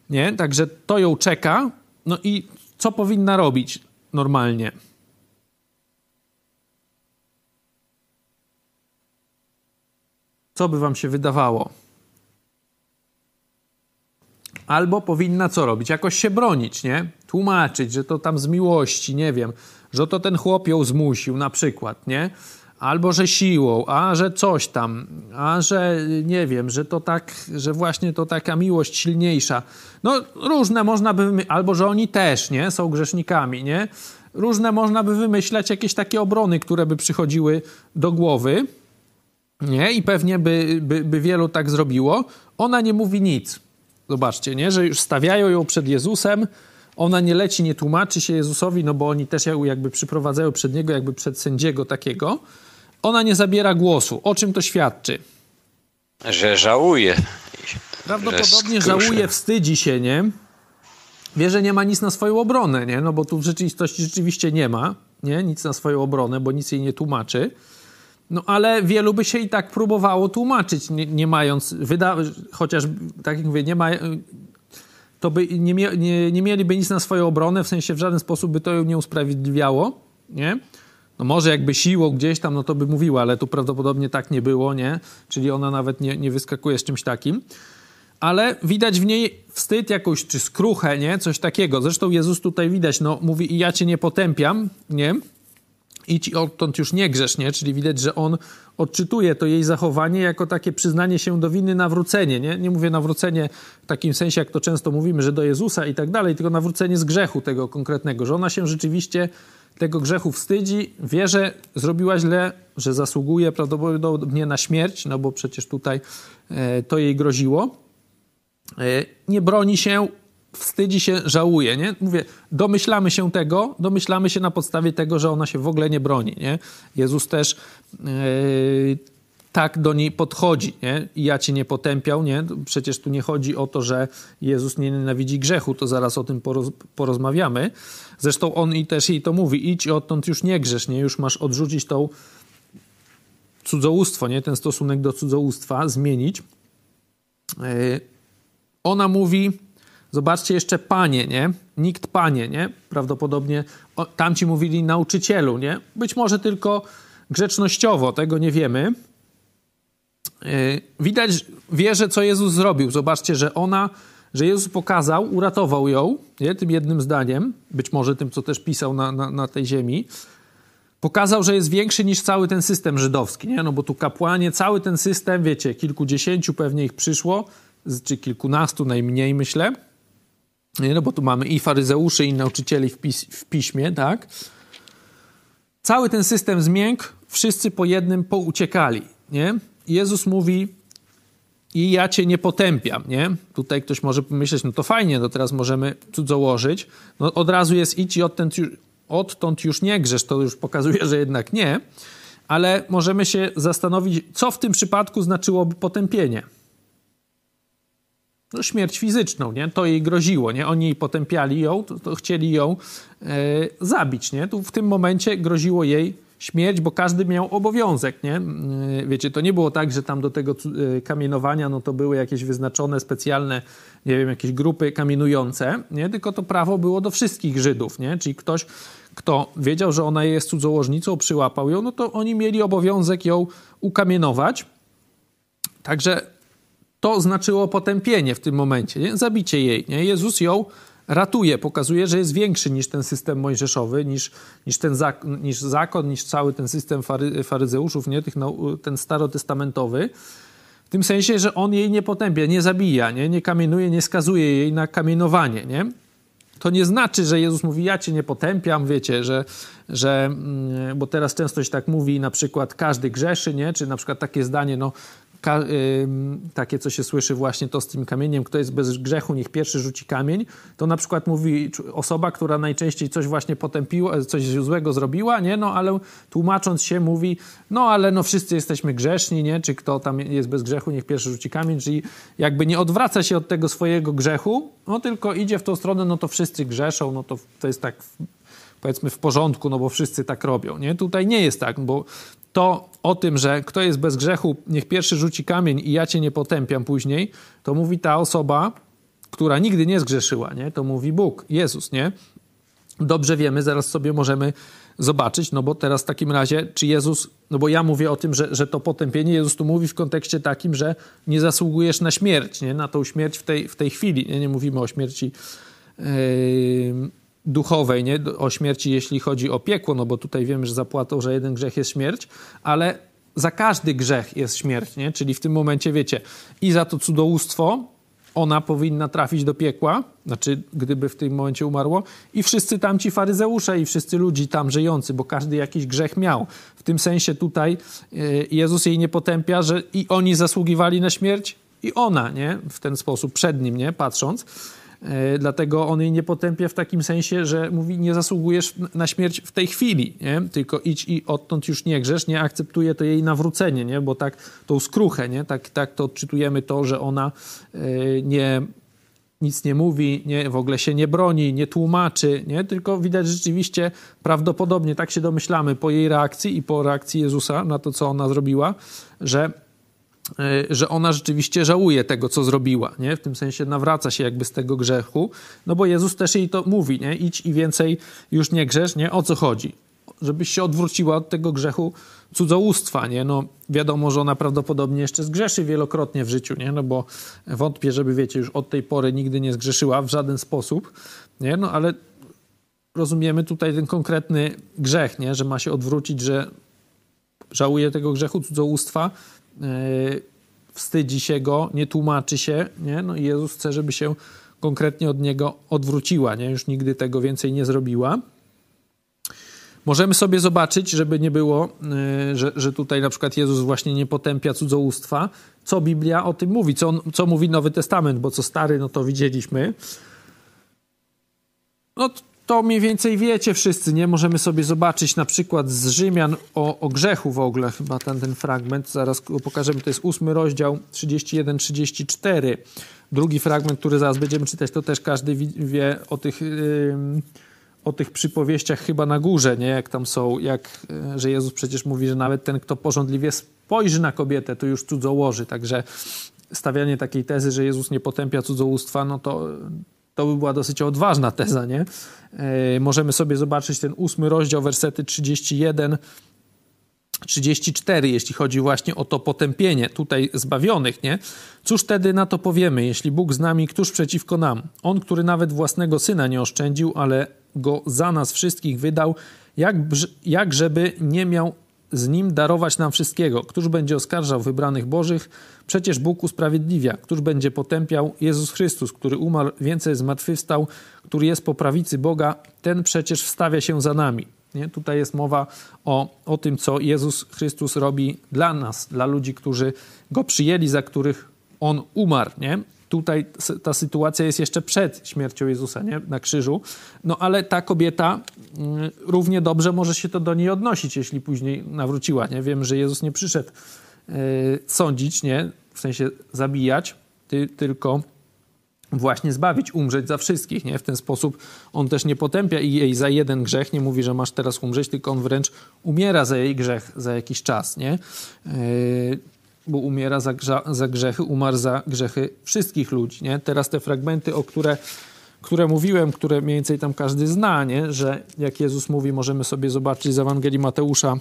nie, także to ją czeka. No i co powinna robić normalnie? Co by wam się wydawało? Albo powinna co robić? Jakoś się bronić, nie? Tłumaczyć, że to tam z miłości, nie wiem, że to ten chłop ją zmusił na przykład, nie? Albo że siłą, a że coś tam, a że nie wiem, że to tak, że właśnie to taka miłość silniejsza. No różne można by, albo że oni też, nie? Są grzesznikami, nie? Różne można by wymyślać jakieś takie obrony, które by przychodziły do głowy, nie? I pewnie by, by, by wielu tak zrobiło. Ona nie mówi nic. Zobaczcie, nie? Że już stawiają ją przed Jezusem, ona nie leci, nie tłumaczy się Jezusowi, no bo oni też ją jakby przyprowadzają przed Niego, jakby przed sędziego takiego. Ona nie zabiera głosu. O czym to świadczy? Że żałuje. Prawdopodobnie że żałuje, wstydzi się, nie? Wie, że nie ma nic na swoją obronę, nie? No bo tu w rzeczywistości rzeczywiście nie ma, nie? Nic na swoją obronę, bo nic jej nie tłumaczy. No ale wielu by się i tak próbowało tłumaczyć, nie, nie mając, wyda- chociaż tak jak mówię, nie ma, to by nie, nie, nie mieliby nic na swoją obronę, w sensie w żaden sposób by to ją nie usprawiedliwiało, nie? No może jakby siłą gdzieś tam, no to by mówiła, ale tu prawdopodobnie tak nie było, nie? Czyli ona nawet nie, nie wyskakuje z czymś takim. Ale widać w niej wstyd jakąś, czy skruchę, nie? Coś takiego. Zresztą Jezus tutaj widać, no mówi i ja cię nie potępiam, nie? Idź odtąd już nie grzesz, nie? Czyli widać, że on odczytuje to jej zachowanie jako takie przyznanie się do winy, nawrócenie, nie? Nie mówię nawrócenie w takim sensie, jak to często mówimy, że do Jezusa i tak dalej, tylko nawrócenie z grzechu tego konkretnego, że ona się rzeczywiście tego grzechu wstydzi, wie, że zrobiła źle, że zasługuje prawdopodobnie na śmierć, no bo przecież tutaj e, to jej groziło. E, nie broni się, wstydzi się, żałuje, nie? Mówię, domyślamy się tego, domyślamy się na podstawie tego, że ona się w ogóle nie broni, nie? Jezus też yy, tak do niej podchodzi, nie? Ja cię nie potępiał, nie? Przecież tu nie chodzi o to, że Jezus nie nienawidzi grzechu, to zaraz o tym poroz, porozmawiamy. Zresztą on i też jej to mówi, idź odtąd już nie grzesz, nie? Już masz odrzucić tą cudzołóstwo, nie? Ten stosunek do cudzołóstwa zmienić. Yy, ona mówi, Zobaczcie jeszcze panie, nie? Nikt panie, nie? Prawdopodobnie tamci mówili nauczycielu, nie? Być może tylko grzecznościowo, tego nie wiemy. Yy, widać, wierzę, co Jezus zrobił. Zobaczcie, że ona, że Jezus pokazał, uratował ją, nie? Tym jednym zdaniem, być może tym, co też pisał na, na, na tej ziemi. Pokazał, że jest większy niż cały ten system żydowski, nie? No bo tu kapłanie, cały ten system, wiecie, kilkudziesięciu pewnie ich przyszło, czy kilkunastu najmniej, myślę no bo tu mamy i faryzeuszy, i nauczycieli w, pis w piśmie, tak? Cały ten system zmiękł, wszyscy po jednym pouciekali, nie? Jezus mówi, i ja cię nie potępiam, nie? Tutaj ktoś może pomyśleć, no to fajnie, no teraz możemy cudzołożyć. No od razu jest idź i odtąd odtąd już nie grzesz, to już pokazuje, że jednak nie. Ale możemy się zastanowić, co w tym przypadku znaczyłoby potępienie no, śmierć fizyczną, nie? To jej groziło, nie? Oni potępiali ją, to, to chcieli ją e, zabić, nie? Tu w tym momencie groziło jej śmierć, bo każdy miał obowiązek, nie? E, wiecie, to nie było tak, że tam do tego e, kamienowania, no to były jakieś wyznaczone specjalne, nie wiem, jakieś grupy kamienujące, nie? Tylko to prawo było do wszystkich Żydów, nie? Czyli ktoś, kto wiedział, że ona jest cudzołożnicą, przyłapał ją, no to oni mieli obowiązek ją ukamienować. Także to znaczyło potępienie w tym momencie, nie? zabicie jej. Nie? Jezus ją ratuje, pokazuje, że jest większy niż ten system mojżeszowy, niż, niż, ten zak niż zakon, niż cały ten system fary faryzeuszów, nie? Tych, no, ten starotestamentowy. W tym sensie, że on jej nie potępia, nie zabija, nie, nie kamienuje, nie skazuje jej na kamienowanie. Nie? To nie znaczy, że Jezus mówi, ja cię nie potępiam, wiecie, że, że mm, bo teraz często się tak mówi, na przykład każdy grzeszy, nie? czy na przykład takie zdanie, no takie, co się słyszy właśnie to z tym kamieniem, kto jest bez grzechu, niech pierwszy rzuci kamień, to na przykład mówi osoba, która najczęściej coś właśnie potępiła, coś złego zrobiła, nie, no ale tłumacząc się mówi, no ale no wszyscy jesteśmy grzeszni, nie, czy kto tam jest bez grzechu, niech pierwszy rzuci kamień, czyli jakby nie odwraca się od tego swojego grzechu, no tylko idzie w tą stronę, no to wszyscy grzeszą, no to, to jest tak powiedzmy w porządku, no bo wszyscy tak robią, nie? Tutaj nie jest tak, bo to o tym, że kto jest bez grzechu, niech pierwszy rzuci kamień i ja cię nie potępiam później, to mówi ta osoba, która nigdy nie zgrzeszyła, nie? To mówi Bóg, Jezus, nie? Dobrze wiemy, zaraz sobie możemy zobaczyć, no bo teraz w takim razie, czy Jezus, no bo ja mówię o tym, że, że to potępienie, Jezus tu mówi w kontekście takim, że nie zasługujesz na śmierć, nie? Na tą śmierć w tej, w tej chwili, nie? nie mówimy o śmierci yy, duchowej, nie? o śmierci, jeśli chodzi o piekło, no bo tutaj wiemy, że zapłatą, że jeden grzech jest śmierć, ale za każdy grzech jest śmierć, nie? czyli w tym momencie wiecie, i za to cudzołóstwo ona powinna trafić do piekła, znaczy gdyby w tym momencie umarło, i wszyscy tamci faryzeusze i wszyscy ludzi tam żyjący, bo każdy jakiś grzech miał. W tym sensie tutaj e, Jezus jej nie potępia, że i oni zasługiwali na śmierć, i ona, nie? W ten sposób, przed nim, nie? Patrząc. E, dlatego on jej nie potępia w takim sensie, że mówi, nie zasługujesz na śmierć w tej chwili, nie? tylko idź i odtąd już nie grzesz, nie akceptuje to jej nawrócenie, nie? bo tak tą skruchę, nie? Tak, tak to odczytujemy to, że ona e, nie nic nie mówi, nie, w ogóle się nie broni, nie tłumaczy, nie? tylko widać rzeczywiście prawdopodobnie, tak się domyślamy po jej reakcji i po reakcji Jezusa na to, co ona zrobiła, że że ona rzeczywiście żałuje tego, co zrobiła, nie? W tym sensie nawraca się jakby z tego grzechu, no bo Jezus też jej to mówi, nie? Idź i więcej już nie grzesz, nie? O co chodzi? Żebyś się odwróciła od tego grzechu cudzołóstwa, nie? No wiadomo, że ona prawdopodobnie jeszcze zgrzeszy wielokrotnie w życiu, nie? No bo wątpię, żeby, wiecie, już od tej pory nigdy nie zgrzeszyła w żaden sposób, nie? No ale rozumiemy tutaj ten konkretny grzech, nie? że ma się odwrócić, że żałuje tego grzechu cudzołóstwa, wstydzi się go, nie tłumaczy się, nie? No i Jezus chce, żeby się konkretnie od niego odwróciła, nie? Już nigdy tego więcej nie zrobiła. Możemy sobie zobaczyć, żeby nie było, yy, że, że tutaj na przykład Jezus właśnie nie potępia cudzołóstwa, co Biblia o tym mówi, co, co mówi Nowy Testament, bo co stary, no to widzieliśmy. No to mniej więcej wiecie wszyscy, nie? Możemy sobie zobaczyć na przykład z Rzymian o, o grzechu w ogóle, chyba ten, ten fragment, zaraz pokażemy, to jest ósmy rozdział 31-34. Drugi fragment, który zaraz będziemy czytać, to też każdy wie o tych, yy, o tych przypowieściach chyba na górze, nie? Jak tam są, jak, yy, że Jezus przecież mówi, że nawet ten, kto porządliwie spojrzy na kobietę, to już cudzołoży, także stawianie takiej tezy, że Jezus nie potępia cudzołóstwa, no to to by była dosyć odważna teza, nie? E, możemy sobie zobaczyć ten ósmy rozdział, wersety 31 34, jeśli chodzi właśnie o to potępienie tutaj zbawionych, nie? Cóż wtedy na to powiemy, jeśli Bóg z nami, któż przeciwko nam? On, który nawet własnego syna nie oszczędził, ale go za nas wszystkich wydał, jak, jak żeby nie miał z nim darować nam wszystkiego. Któż będzie oskarżał wybranych Bożych? Przecież Bóg usprawiedliwia. Któż będzie potępiał? Jezus Chrystus, który umarł, więcej zmartwychwstał, który jest po prawicy Boga, ten przecież wstawia się za nami. Nie? Tutaj jest mowa o, o tym, co Jezus Chrystus robi dla nas, dla ludzi, którzy Go przyjęli, za których On umarł. Nie? Tutaj ta sytuacja jest jeszcze przed śmiercią Jezusa nie? na krzyżu, no ale ta kobieta mm, równie dobrze może się to do niej odnosić, jeśli później nawróciła. Nie? Wiem, że Jezus nie przyszedł e, sądzić, nie? w sensie zabijać, ty, tylko właśnie zbawić, umrzeć za wszystkich. Nie? W ten sposób on też nie potępia jej za jeden grzech, nie mówi, że masz teraz umrzeć, tylko on wręcz umiera za jej grzech za jakiś czas. Nie? Bo umiera za, za grzechy, umarł za grzechy wszystkich ludzi. Nie? Teraz te fragmenty, o które, które mówiłem, które mniej więcej tam każdy zna, nie? że jak Jezus mówi, możemy sobie zobaczyć z Ewangelii Mateusza,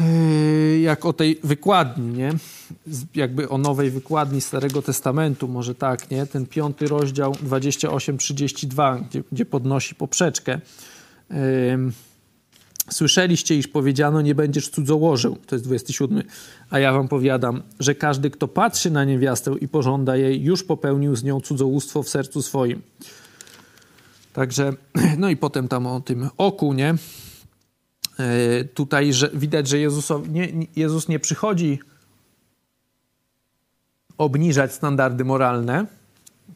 yy, jak o tej wykładni, nie? jakby o nowej wykładni Starego Testamentu, może tak, nie? ten piąty rozdział 28-32, gdzie, gdzie podnosi poprzeczkę. Yy, Słyszeliście, iż powiedziano, nie będziesz cudzołożył. To jest 27. A ja wam powiadam, że każdy, kto patrzy na niewiastę i pożąda jej, już popełnił z nią cudzołóstwo w sercu swoim. Także, no i potem tam o tym oku, nie? E, tutaj że widać, że Jezusowi, nie, Jezus nie przychodzi obniżać standardy moralne,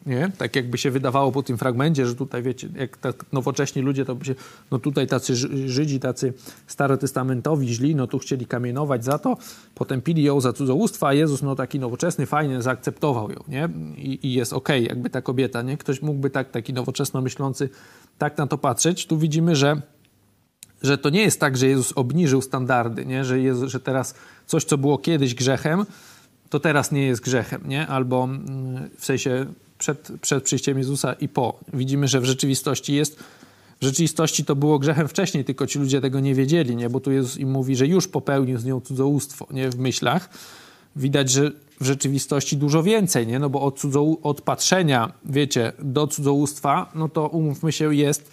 nie? Tak jakby się wydawało po tym fragmencie, że tutaj wiecie, jak tak nowocześni ludzie, to by się, no tutaj tacy Żydzi, tacy starotestamentowi źli, no tu chcieli kamienować za to, potępili ją za cudzołóstwo, a Jezus, no taki nowoczesny, fajny, zaakceptował ją, nie? I, i jest okej, okay, jakby ta kobieta, nie? Ktoś mógłby tak, taki nowoczesno myślący, tak na to patrzeć. Tu widzimy, że że to nie jest tak, że Jezus obniżył standardy, nie? Że, Jezus, że teraz coś, co było kiedyś grzechem, to teraz nie jest grzechem, nie? Albo mm, w sensie przed, przed przyjściem Jezusa i po. Widzimy, że w rzeczywistości jest w rzeczywistości to było grzechem wcześniej, tylko ci ludzie tego nie wiedzieli, nie? bo tu Jezus im mówi, że już popełnił z nią cudzołóstwo nie? w myślach. Widać, że w rzeczywistości dużo więcej, nie? no bo od, cudzoł, od patrzenia, wiecie, do cudzołóstwa, no to umówmy się, jest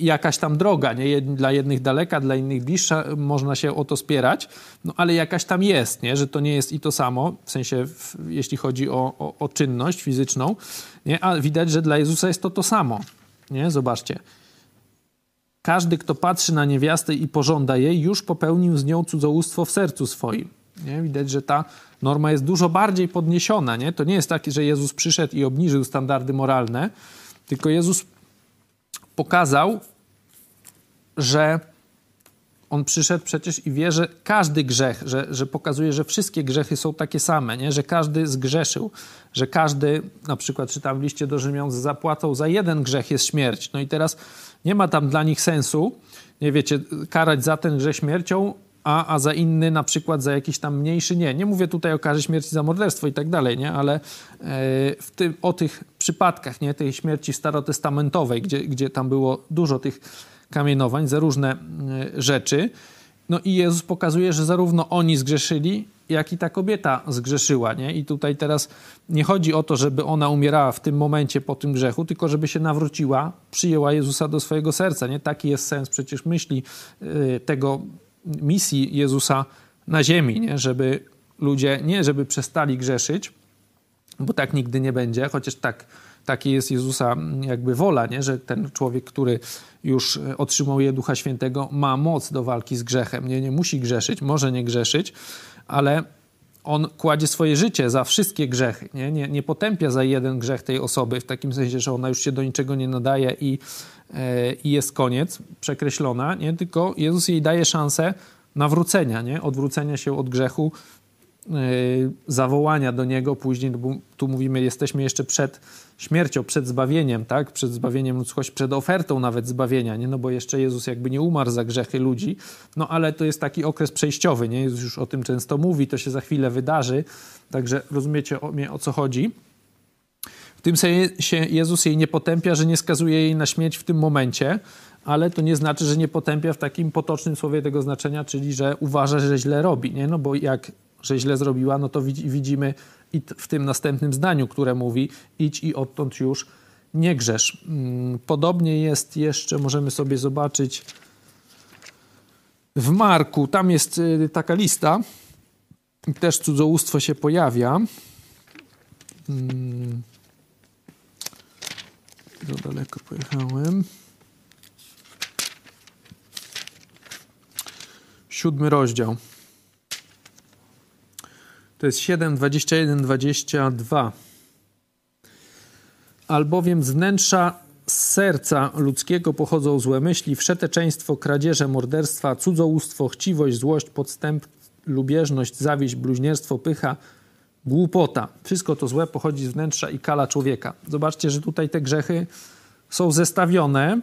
jakaś tam droga, nie? Dla jednych daleka, dla innych bliższa, można się o to spierać, no ale jakaś tam jest, nie? Że to nie jest i to samo, w sensie w, jeśli chodzi o, o, o, czynność fizyczną, nie? A widać, że dla Jezusa jest to to samo, nie? Zobaczcie. Każdy, kto patrzy na niewiastę i pożąda jej, już popełnił z nią cudzołóstwo w sercu swoim. Nie? Widać, że ta norma jest dużo bardziej podniesiona. Nie? To nie jest tak, że Jezus przyszedł i obniżył standardy moralne, tylko Jezus pokazał, że on przyszedł przecież i wie, że każdy grzech, że, że pokazuje, że wszystkie grzechy są takie same, nie? że każdy zgrzeszył, że każdy, na przykład czytam w liście do Rzymian, z zapłatą za jeden grzech jest śmierć. No i teraz nie ma tam dla nich sensu, nie wiecie, karać za ten grzech śmiercią, a, a za inny na przykład za jakiś tam mniejszy nie. Nie mówię tutaj o karze śmierci za morderstwo i tak dalej, nie? ale e, w tym, o tych przypadkach nie? tej śmierci starotestamentowej, gdzie, gdzie tam było dużo tych kamienowań za różne rzeczy. No i Jezus pokazuje, że zarówno oni zgrzeszyli, jak i ta kobieta zgrzeszyła, nie? I tutaj teraz nie chodzi o to, żeby ona umierała w tym momencie po tym grzechu, tylko żeby się nawróciła, przyjęła Jezusa do swojego serca, nie? Taki jest sens przecież myśli y, tego misji Jezusa na ziemi, nie? Żeby ludzie, nie żeby przestali grzeszyć, bo tak nigdy nie będzie, chociaż tak Taki jest Jezusa jakby wola, nie? że ten człowiek, który już otrzymuje Ducha Świętego, ma moc do walki z grzechem. Nie, nie musi grzeszyć, może nie grzeszyć, ale on kładzie swoje życie za wszystkie grzechy. Nie? Nie, nie potępia za jeden grzech tej osoby, w takim sensie, że ona już się do niczego nie nadaje i, e, i jest koniec, przekreślona, nie? tylko Jezus jej daje szansę nawrócenia, nie? odwrócenia się od grzechu, zawołania do Niego później, bo tu mówimy, jesteśmy jeszcze przed śmiercią, przed zbawieniem, tak? Przed zbawieniem ludzkości, przed ofertą nawet zbawienia, nie? No bo jeszcze Jezus jakby nie umarł za grzechy ludzi, no ale to jest taki okres przejściowy, nie? Jezus już o tym często mówi, to się za chwilę wydarzy, także rozumiecie o, mnie, o co chodzi. W tym sensie Jezus jej nie potępia, że nie skazuje jej na śmierć w tym momencie, ale to nie znaczy, że nie potępia w takim potocznym słowie tego znaczenia, czyli że uważa, że źle robi, nie? No bo jak że źle zrobiła, no to widzimy i w tym następnym zdaniu, które mówi idź i odtąd już nie grzesz. Mm, podobnie jest jeszcze, możemy sobie zobaczyć w Marku, tam jest y, taka lista, też cudzołóstwo się pojawia. Mm. Za daleko pojechałem. Siódmy rozdział. To jest 7, 21, 22. Albowiem z wnętrza serca ludzkiego pochodzą złe myśli, wszeteczeństwo, kradzieże, morderstwa, cudzołóstwo, chciwość, złość, podstęp, lubieżność, zawiść, bluźnierstwo, pycha, głupota. Wszystko to złe pochodzi z wnętrza i kala człowieka. Zobaczcie, że tutaj te grzechy są zestawione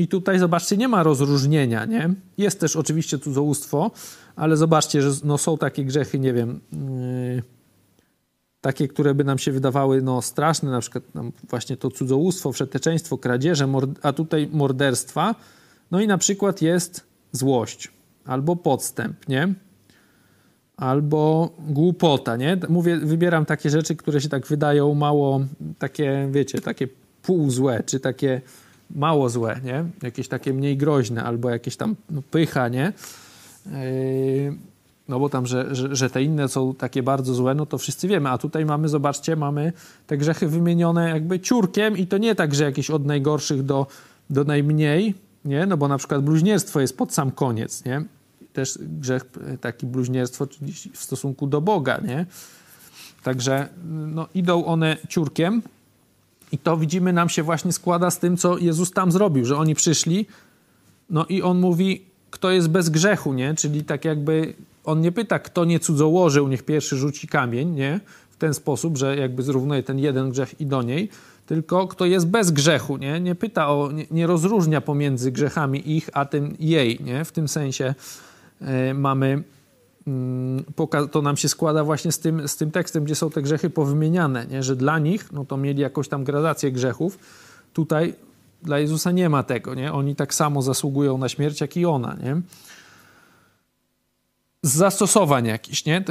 i tutaj, zobaczcie, nie ma rozróżnienia, nie? Jest też oczywiście cudzołóstwo, ale zobaczcie, że no, są takie grzechy, nie wiem, yy, takie, które by nam się wydawały no, straszne, na przykład no, właśnie to cudzołóstwo, przeteczeństwo, kradzieże, a tutaj morderstwa. No i na przykład jest złość albo podstęp, nie? Albo głupota, nie? Mówię, wybieram takie rzeczy, które się tak wydają mało, takie, wiecie, takie półzłe, czy takie mało złe, nie? Jakieś takie mniej groźne, albo jakieś tam no, pycha, nie? Yy, no bo tam, że, że, że, te inne są takie bardzo złe, no to wszyscy wiemy. A tutaj mamy, zobaczcie, mamy te grzechy wymienione jakby ciurkiem i to nie tak, że jakieś od najgorszych do, do najmniej, nie? No bo na przykład bluźnierstwo jest pod sam koniec, nie? Też grzech taki bluźnierstwo, w stosunku do Boga, nie? Także no, idą one ciurkiem, i to widzimy, nam się właśnie składa z tym, co Jezus tam zrobił, że oni przyszli, no i on mówi, kto jest bez grzechu, nie? Czyli tak jakby on nie pyta, kto nie cudzołożył, niech pierwszy rzuci kamień, nie? W ten sposób, że jakby zrównuje ten jeden grzech i do niej, tylko kto jest bez grzechu, nie? Nie pyta o, nie, nie rozróżnia pomiędzy grzechami ich, a tym jej, nie? W tym sensie y, mamy to nam się składa właśnie z tym, z tym tekstem, gdzie są te grzechy powymieniane, nie? że dla nich no to mieli jakąś tam gradację grzechów. Tutaj dla Jezusa nie ma tego. Nie? Oni tak samo zasługują na śmierć, jak i ona. Nie? Z zastosowań jakichś, nie?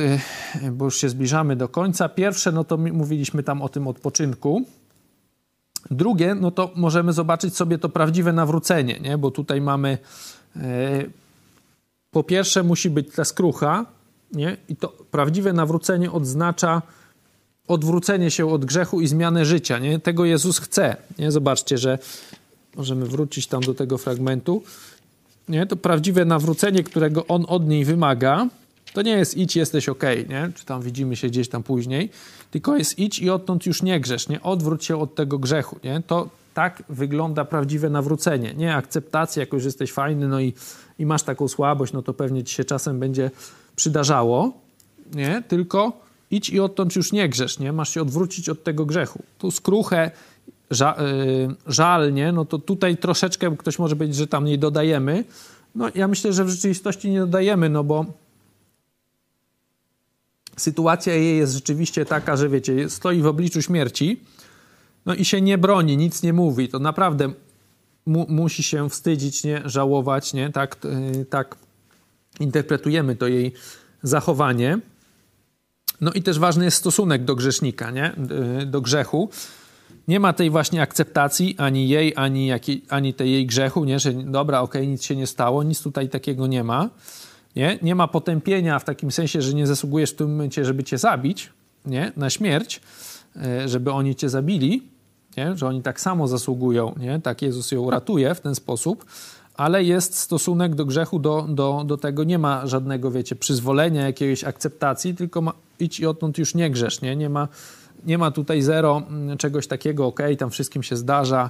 bo już się zbliżamy do końca. Pierwsze, no to mówiliśmy tam o tym odpoczynku. Drugie, no to możemy zobaczyć sobie to prawdziwe nawrócenie, nie? bo tutaj mamy e, po pierwsze musi być ta skrucha, nie? I to prawdziwe nawrócenie odznacza odwrócenie się od grzechu i zmianę życia, nie? Tego Jezus chce, nie? Zobaczcie, że możemy wrócić tam do tego fragmentu, nie? To prawdziwe nawrócenie, którego On od niej wymaga, to nie jest idź, jesteś ok, nie? Czy tam widzimy się gdzieś tam później, tylko jest idź i odtąd już nie grzesz, nie? Odwróć się od tego grzechu, nie? To tak wygląda prawdziwe nawrócenie, nie akceptacja, jako że jesteś fajny, no i i masz taką słabość, no to pewnie ci się czasem będzie przydarzało, nie? Tylko idź i odtąd już nie grzesz, nie? Masz się odwrócić od tego grzechu. Tu skruchę, ża yy, żal, nie? No to tutaj troszeczkę ktoś może powiedzieć, że tam nie dodajemy. No ja myślę, że w rzeczywistości nie dodajemy, no bo sytuacja jej jest rzeczywiście taka, że wiecie, stoi w obliczu śmierci, no i się nie broni, nic nie mówi. To naprawdę mu, musi się wstydzić, nie, żałować, nie, tak, y, tak interpretujemy to jej zachowanie. No i też ważny jest stosunek do grzesznika, nie? do grzechu. Nie ma tej właśnie akceptacji ani jej, ani, ani tej jej grzechu, nie? że dobra, okej, okay, nic się nie stało, nic tutaj takiego nie ma. Nie? nie ma potępienia w takim sensie, że nie zasługujesz w tym momencie, żeby cię zabić nie? na śmierć, e, żeby oni cię zabili, nie? że oni tak samo zasługują, nie? tak Jezus ją ratuje w ten sposób, ale jest stosunek do grzechu, do, do, do tego nie ma żadnego, wiecie, przyzwolenia, jakiejś akceptacji, tylko ma, idź i odtąd już nie grzesz, nie? Nie ma, nie ma tutaj zero mm, czegoś takiego, ok, tam wszystkim się zdarza,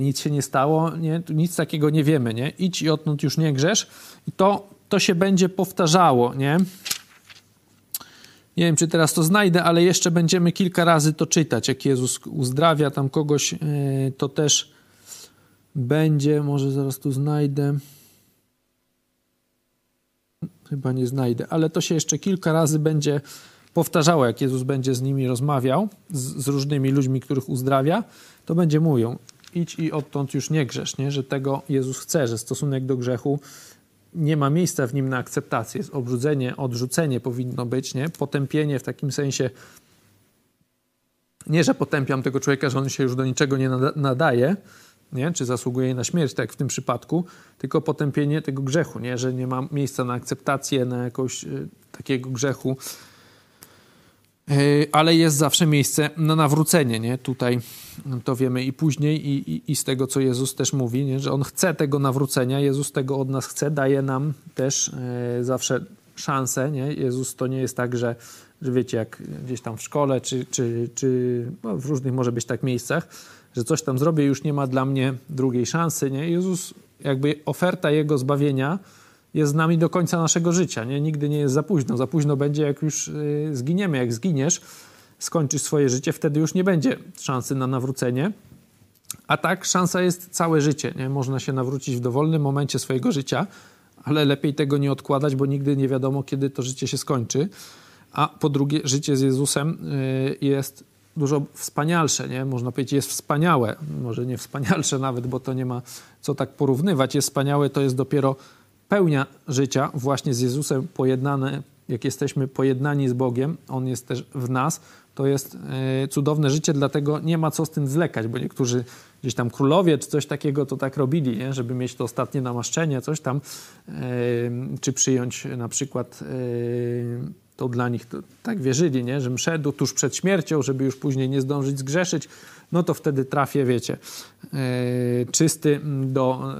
nic się nie stało, nie? Nic takiego nie wiemy, nie? Idź i odtąd już nie grzesz i to, to się będzie powtarzało, nie? Nie wiem, czy teraz to znajdę, ale jeszcze będziemy kilka razy to czytać. Jak Jezus uzdrawia tam kogoś, e, to też będzie. Może zaraz tu znajdę. Chyba nie znajdę, ale to się jeszcze kilka razy będzie powtarzało, jak Jezus będzie z nimi rozmawiał, z, z różnymi ludźmi, których uzdrawia, to będzie mówią, idź i odtąd już nie grzesz, nie? że tego Jezus chce, że stosunek do grzechu nie ma miejsca w nim na akceptację. Jest obrzucenie, odrzucenie powinno być, nie? Potępienie w takim sensie nie, że potępiam tego człowieka, że on się już do niczego nie nadaje, nie? czy zasługuje na śmierć, tak jak w tym przypadku, tylko potępienie tego grzechu, nie? że nie ma miejsca na akceptację, na jakąś y, takiego grzechu, ale jest zawsze miejsce na nawrócenie. Nie? Tutaj to wiemy i później, i, i, i z tego, co Jezus też mówi, nie? że On chce tego nawrócenia, Jezus tego od nas chce, daje nam też y, zawsze szansę. Nie? Jezus to nie jest tak, że, że wiecie, jak gdzieś tam w szkole, czy, czy, czy no w różnych może być tak miejscach, że coś tam zrobię, już nie ma dla mnie drugiej szansy. Nie? Jezus, jakby oferta Jego zbawienia jest z nami do końca naszego życia. Nie? Nigdy nie jest za późno. Za późno będzie, jak już y, zginiemy. Jak zginiesz, skończysz swoje życie, wtedy już nie będzie szansy na nawrócenie. A tak szansa jest całe życie. Nie? Można się nawrócić w dowolnym momencie swojego życia, ale lepiej tego nie odkładać, bo nigdy nie wiadomo, kiedy to życie się skończy. A po drugie, życie z Jezusem y, jest dużo wspanialsze, nie? Można powiedzieć, jest wspaniałe. Może nie wspanialsze nawet, bo to nie ma co tak porównywać. Jest wspaniałe, to jest dopiero pełnia życia właśnie z Jezusem pojednane, jak jesteśmy pojednani z Bogiem, On jest też w nas, to jest e, cudowne życie, dlatego nie ma co z tym zwlekać, bo niektórzy gdzieś tam królowie czy coś takiego to tak robili, nie? żeby mieć to ostatnie namaszczenie, coś tam, e, czy przyjąć na przykład e, to dla nich to, tak wierzyli, nie? że mszedł tuż przed śmiercią, żeby już później nie zdążyć zgrzeszyć, no to wtedy trafię, wiecie, czysty do,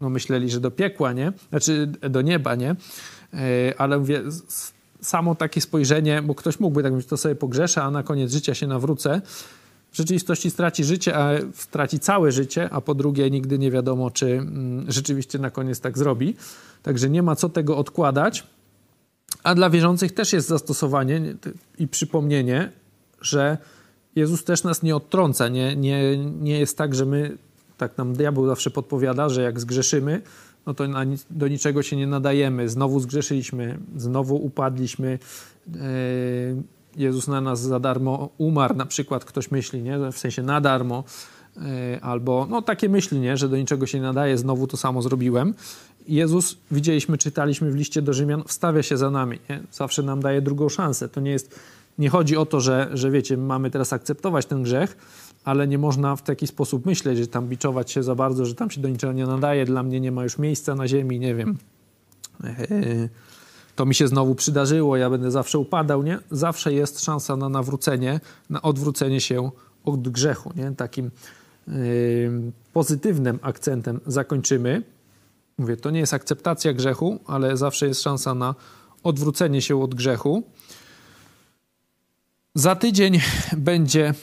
no myśleli, że do piekła, nie? Znaczy do nieba, nie? Yy, ale mówię, samo takie spojrzenie, bo ktoś mógłby tak mówić, to sobie pogrzeszę, a na koniec życia się nawrócę. W rzeczywistości straci życie, a straci całe życie, a po drugie nigdy nie wiadomo, czy mm, rzeczywiście na koniec tak zrobi. Także nie ma co tego odkładać. A dla wierzących też jest zastosowanie i przypomnienie, że Jezus też nas nie odtrąca. Nie, nie, nie jest tak, że my, tak nam diabeł zawsze podpowiada, że jak zgrzeszymy, no to do niczego się nie nadajemy. Znowu zgrzeszyliśmy, znowu upadliśmy. E, Jezus na nas za darmo umarł, na przykład ktoś myśli, nie? w sensie na darmo, e, albo no takie myśli, nie? że do niczego się nie nadaje, znowu to samo zrobiłem. Jezus, widzieliśmy, czytaliśmy w liście do Rzymian, wstawia się za nami. Nie? Zawsze nam daje drugą szansę. To nie jest, nie chodzi o to, że, że wiecie, mamy teraz akceptować ten grzech, ale nie można w taki sposób myśleć, że tam biczować się za bardzo, że tam się do niczego nie nadaje, dla mnie nie ma już miejsca na ziemi, nie wiem. To mi się znowu przydarzyło, ja będę zawsze upadał, nie? Zawsze jest szansa na nawrócenie, na odwrócenie się od grzechu, nie? Takim pozytywnym akcentem zakończymy. Mówię, to nie jest akceptacja grzechu, ale zawsze jest szansa na odwrócenie się od grzechu. Za tydzień będzie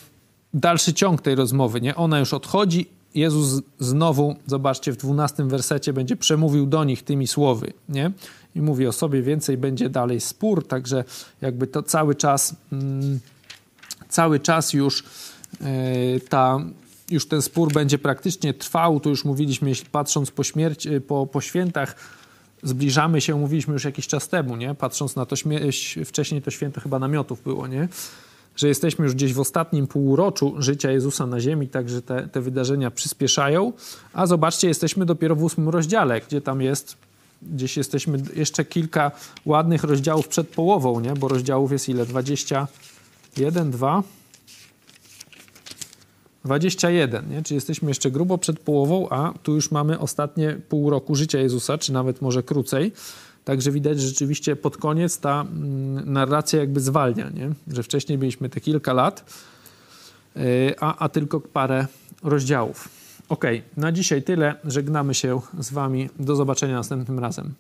dalszy ciąg tej rozmowy, nie? Ona już odchodzi. Jezus znowu, zobaczcie, w dwunastym wersecie będzie przemówił do nich tymi słowy, nie? I mówi o sobie więcej, będzie dalej spór, także jakby to cały czas, mm, cały czas już yy, ta już ten spór będzie praktycznie trwał, tu już mówiliśmy, patrząc po śmierci, y, po, po świętach, zbliżamy się, mówiliśmy już jakiś czas temu, nie? Patrząc na to, wcześniej to święto chyba namiotów było, nie? Że jesteśmy już gdzieś w ostatnim półroczu życia Jezusa na ziemi, także te, te wydarzenia przyspieszają, a zobaczcie, jesteśmy dopiero w ósmym rozdziale, gdzie tam jest gdzieś jesteśmy jeszcze kilka ładnych rozdziałów przed połową, nie? Bo rozdziałów jest ile? 21, 2, 21, nie? Czy jesteśmy jeszcze grubo przed połową, a tu już mamy ostatnie pół roku życia Jezusa, czy nawet może krócej. Także widać, że rzeczywiście pod koniec ta mm, narracja jakby zwalnia, nie? że wcześniej mieliśmy te kilka lat, yy, a, a tylko parę rozdziałów. Ok, na dzisiaj tyle. Żegnamy się z Wami. Do zobaczenia następnym razem.